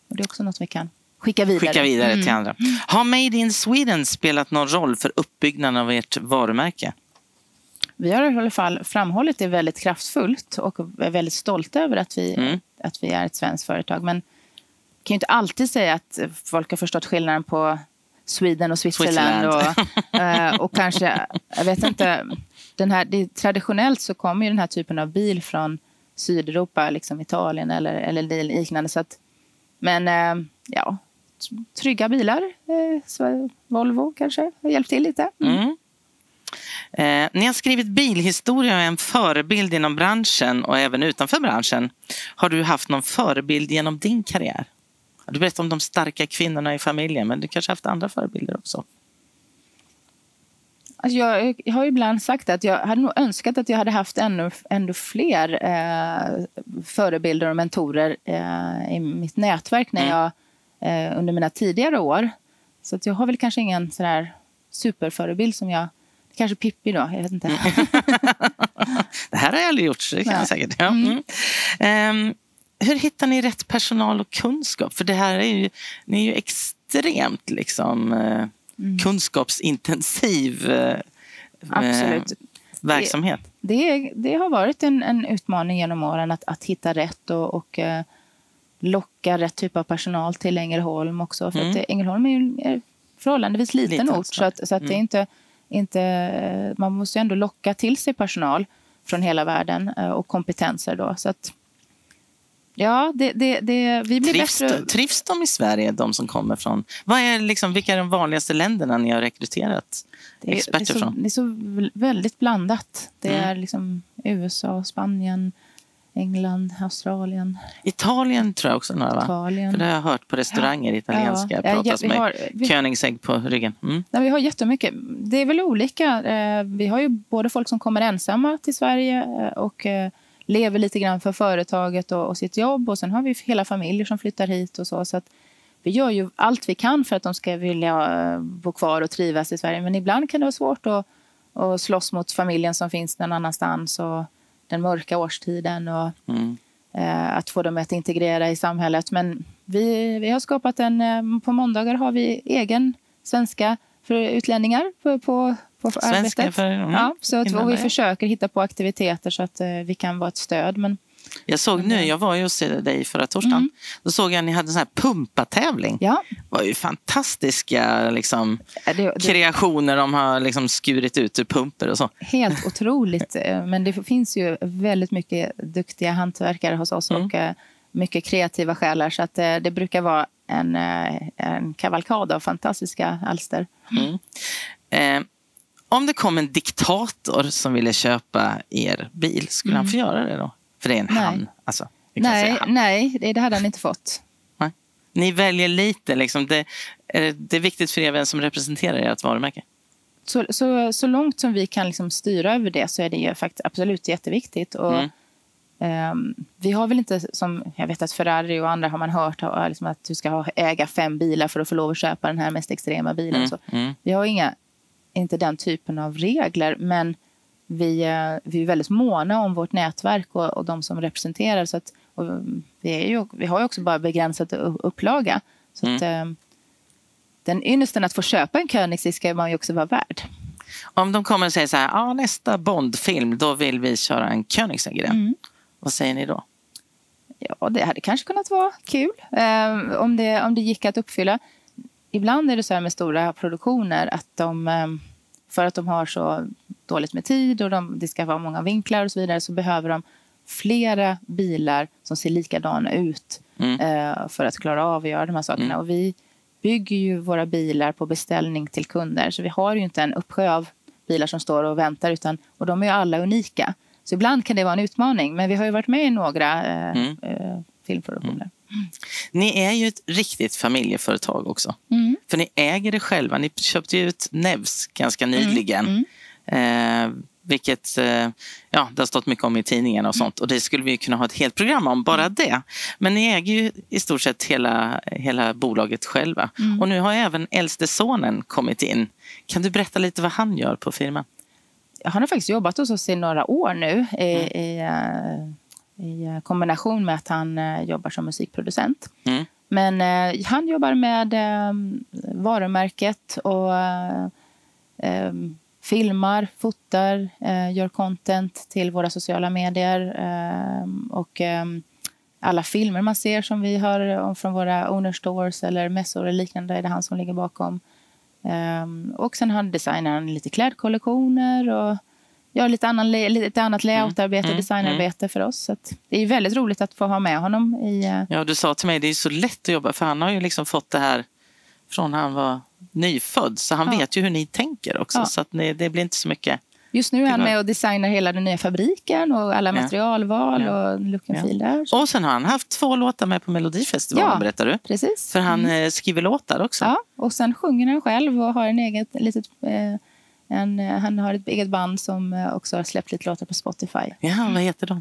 Och det är också något vi kan skicka vidare. Skicka vidare Mm. till andra. Har Made in Sweden spelat någon roll för uppbyggnaden av ert varumärke? Vi har i alla fall framhållit det väldigt kraftfullt och är väldigt stolta över att vi, Mm. att vi är ett svenskt företag. Men kan ju inte alltid säga att folk har förstått skillnaden på Sweden och Switzerland. Switzerland. Och, eh, och kanske, jag vet inte, den här, det, traditionellt så kommer ju den här typen av bil från Sydeuropa, liksom Italien eller, eller liknande. Så att, men eh, ja, trygga bilar. Eh, Volvo kanske har hjälpt till lite. Mm. Mm. Eh, ni har skrivit bilhistoria och är en förebild inom branschen och även utanför branschen. Har du haft någon förebild genom din karriär? Du berättade om de starka kvinnorna i familjen, men du kanske haft andra förebilder också? Alltså jag, jag har ibland sagt att jag hade nog önskat att jag hade haft ännu, ännu fler eh, förebilder och mentorer eh, i mitt nätverk när Mm. jag, eh, under mina tidigare år. Så att jag har väl kanske ingen sådär superförebild som jag... Kanske Pippi då, jag vet inte. Det här har jag aldrig gjort, så det kan Nej. jag säkert. Ja. Mm. Ehm, hur hittar ni rätt personal och kunskap? För det här är ju, ni är ju extremt liksom, eh, kunskapsintensiv eh, Absolut. eh, verksamhet. Det, det har varit en, en utmaning genom åren att, att hitta rätt och, och eh, locka rätt typ av personal till Ängelholm också. För Mm. att det, Ängelholm är ju en förhållandevis liten Liten ort. Så att, så att det Mm. inte, inte, eh, man måste ju ändå locka till sig personal från hela världen eh, och kompetenser. Då. Så att, ja, det, det, det, vi blir Trivs, bättre. trivs de i Sverige, de som kommer från... Vad är liksom, vilka är de vanligaste länderna ni har rekryterat Det är, det, experter så, från? det är så väldigt blandat. Det Mm. är liksom USA, Spanien, England, Australien, Italien tror jag också några, va? Italien. För det har jag hört på restauranger, italienska, Ja, pratas ja, vi med har- vi- Koenigsegg på ryggen. Mm. Nej, vi har jättemycket. Det är väl olika. Eh, Vi har ju både folk som kommer ensamma till Sverige eh, och eh, lever lite grann för företaget och, och sitt jobb. Och sen har vi hela familjer som flyttar hit och så. så att vi gör ju allt vi kan för att de ska vilja bo kvar och trivas i Sverige. Men ibland kan det vara svårt att, att slåss mot familjen som finns någon annanstans och den mörka årstiden. Och, Mm. eh, att få dem att integrera i samhället. Men vi, vi har skapat en... Eh, på måndagar har vi egen svenska för utlänningar på, på, på Svenska arbetet. för mm, ja, så att, och vi försöker hitta på aktiviteter så att eh, vi kan vara ett stöd. Men Jag såg nu, jag var ju hos dig förra torsdagen. Mm. Då såg jag att ni hade en sån här pumpatävling. ja, Det var ju fantastiska liksom, det, det, kreationer. De har liksom skurit ut ur pumper och så. Helt otroligt. Eh, Men det finns ju väldigt mycket duktiga hantverkare hos oss Mm. och eh, mycket kreativa själar. Så att eh, det brukar vara en, en kavalkad av fantastiska alster. Eh, om det kom en diktator som ville köpa er bil, skulle han få göra det då? För det är en. Nej. han. Alltså, Nej, han. nej, det hade han inte fått. Nej. Ni väljer lite. Liksom. Det, är det är viktigt för er vem som representerar ert varumärke. Så, så, så långt som vi kan liksom styra över det så är det ju faktiskt absolut jätteviktigt. Och, Mm. ehm, vi har väl inte, som jag vet att Ferrari och andra har man hört, har, liksom att du ska ha, äga fem bilar för att få lov att köpa den här mest extrema bilen. Mm, Så mm. Vi har inga, inte den typen av regler, men vi, eh, vi är väldigt måna om vårt nätverk och, och de som representerar. Så att, och vi, är ju, vi har ju också bara begränsat upplaga. Så att, eh, den ynnesten att få köpa en Koenigsegg ska man ju också vara värd. Om de kommer och säger så här, ah, nästa Bondfilm, då vill vi köra en Koenigsegg i den. Mm. Vad säger ni då? Ja, det hade kanske kunnat vara kul eh, om, det, om det gick att uppfylla. Ibland är det så här med stora produktioner att de, eh, för att de har så dåligt med tid och de, det ska vara många vinklar och så vidare så behöver de flera bilar som ser likadana ut Mm. eh, för att klara av att göra de här sakerna. Och vi bygger ju våra bilar på beställning till kunder så vi har ju inte en uppsjö av bilar som står och väntar utan, och de är ju alla unika. Så ibland kan det vara en utmaning men vi har ju varit med i några eh, Mm. eh, filmproduktioner. Ni är ju ett riktigt familjeföretag också. Mm. För ni äger det själva. Ni köpte ju ut Nevs ganska nyligen. Mm. Eh, vilket eh, ja, det har stått mycket om i tidningen och sånt. Och det skulle vi ju kunna ha ett helt program om, bara det. Men ni äger ju i stort sett hela, hela bolaget själva. Och nu har även äldste sonen kommit in. Kan du berätta lite vad han gör på firman? Han har faktiskt jobbat hos oss i några år nu i, i, eh, i kombination med att han eh, jobbar som musikproducent. Mm. Men eh, han jobbar med eh, varumärket och eh, eh, filmar, fotar, eh, gör content till våra sociala medier. Eh, och eh, alla filmer man ser som vi har om från våra owner stores eller mässor eller liknande är det han som ligger bakom. Eh, och sen har designar han lite klädkollektioner och gör lite, annan, lite annat layoutarbete och mm, designarbete för oss. Så det är väldigt roligt att få ha med honom i eh, Ja, du sa till mig det är så lätt att jobba för han har ju liksom fått det här från han var nyfödd. Så han Ja. vet ju hur ni tänker också. Ja. Så att ni, det blir inte så mycket. Just nu är han med och designar hela den nya fabriken och alla materialval och look and feel där. Så, Och sen har han haft två låtar med på Melodifestivalen Ja. berättar du. precis. För han eh, skriver låtar också. Ja, och sen sjunger han själv och har en eget litet, eh, en, eh, han har ett eget band som eh, också har släppt lite låtar på Spotify. Ja, vad heter de?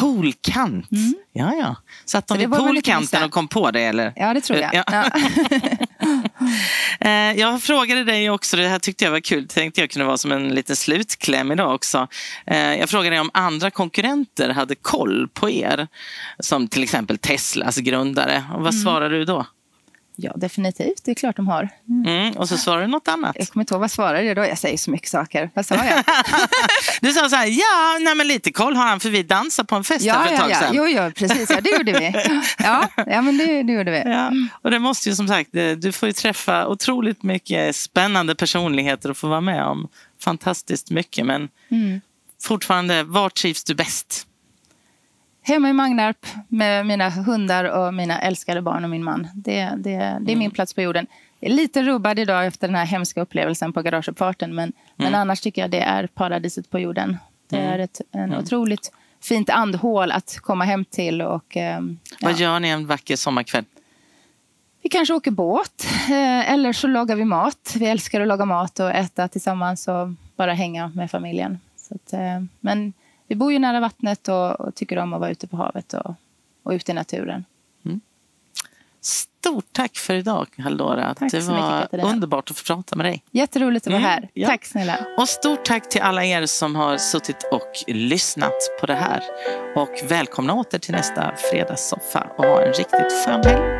Poolkant. Poolkant. Ja, ja. Satt de Mm. Vid poolkanten och kom på det? Eller? Ja, det tror jag. Ja. Ja. Eh, Jag frågade dig också, det här tyckte jag var kul, tänkte jag kunde vara som en liten slutkläm idag också. Eh, Jag frågade dig om andra konkurrenter hade koll på er, som till exempel Teslas grundare. Och vad svarade du då? Ja, definitivt. Det är klart de har. Mm, och så svarade du något annat. Jag kommer inte ihåg vad svarade jag då. Jag säger så mycket saker. Vad sa jag? Du sa så här, ja, nej men lite koll har han för vi dansade på en fest ja, för ett ja, tag ja. sedan. Jo, jo, precis. Ja, det gjorde vi. Ja, ja men det, det gjorde vi. Ja, och det måste ju som sagt, eh, du får ju träffa otroligt mycket spännande personligheter och få vara med om fantastiskt mycket. Men Mm. fortfarande, var trivs du bäst? Hemma i Magnarp med mina hundar och mina älskade barn och min man. Det, det, det är Mm. min plats på jorden. Jag är lite rubbad idag efter den här hemska upplevelsen på garageuppfarten. Men, men Mm. annars tycker jag det är paradiset på jorden. Det är ett en otroligt fint andhål att komma hem till. Och, ehm, Vad ja. gör ni en vacker sommarkväll? Vi kanske åker båt eh, eller så lagar vi mat. Vi älskar att laga mat och äta tillsammans och bara hänga med familjen. Så att, eh, men vi bor ju nära vattnet och, och tycker om att vara ute på havet och, och ute i naturen. Stort tack för idag, Haldora. Tack det mycket, var Katarina. underbart att få prata med dig. Jätteroligt att vara Mm, här. ja. Tack snälla. Och stort tack till alla er som har suttit och lyssnat på det här. Och välkomna åter till nästa fredagssoffa och ha en riktigt skön helg.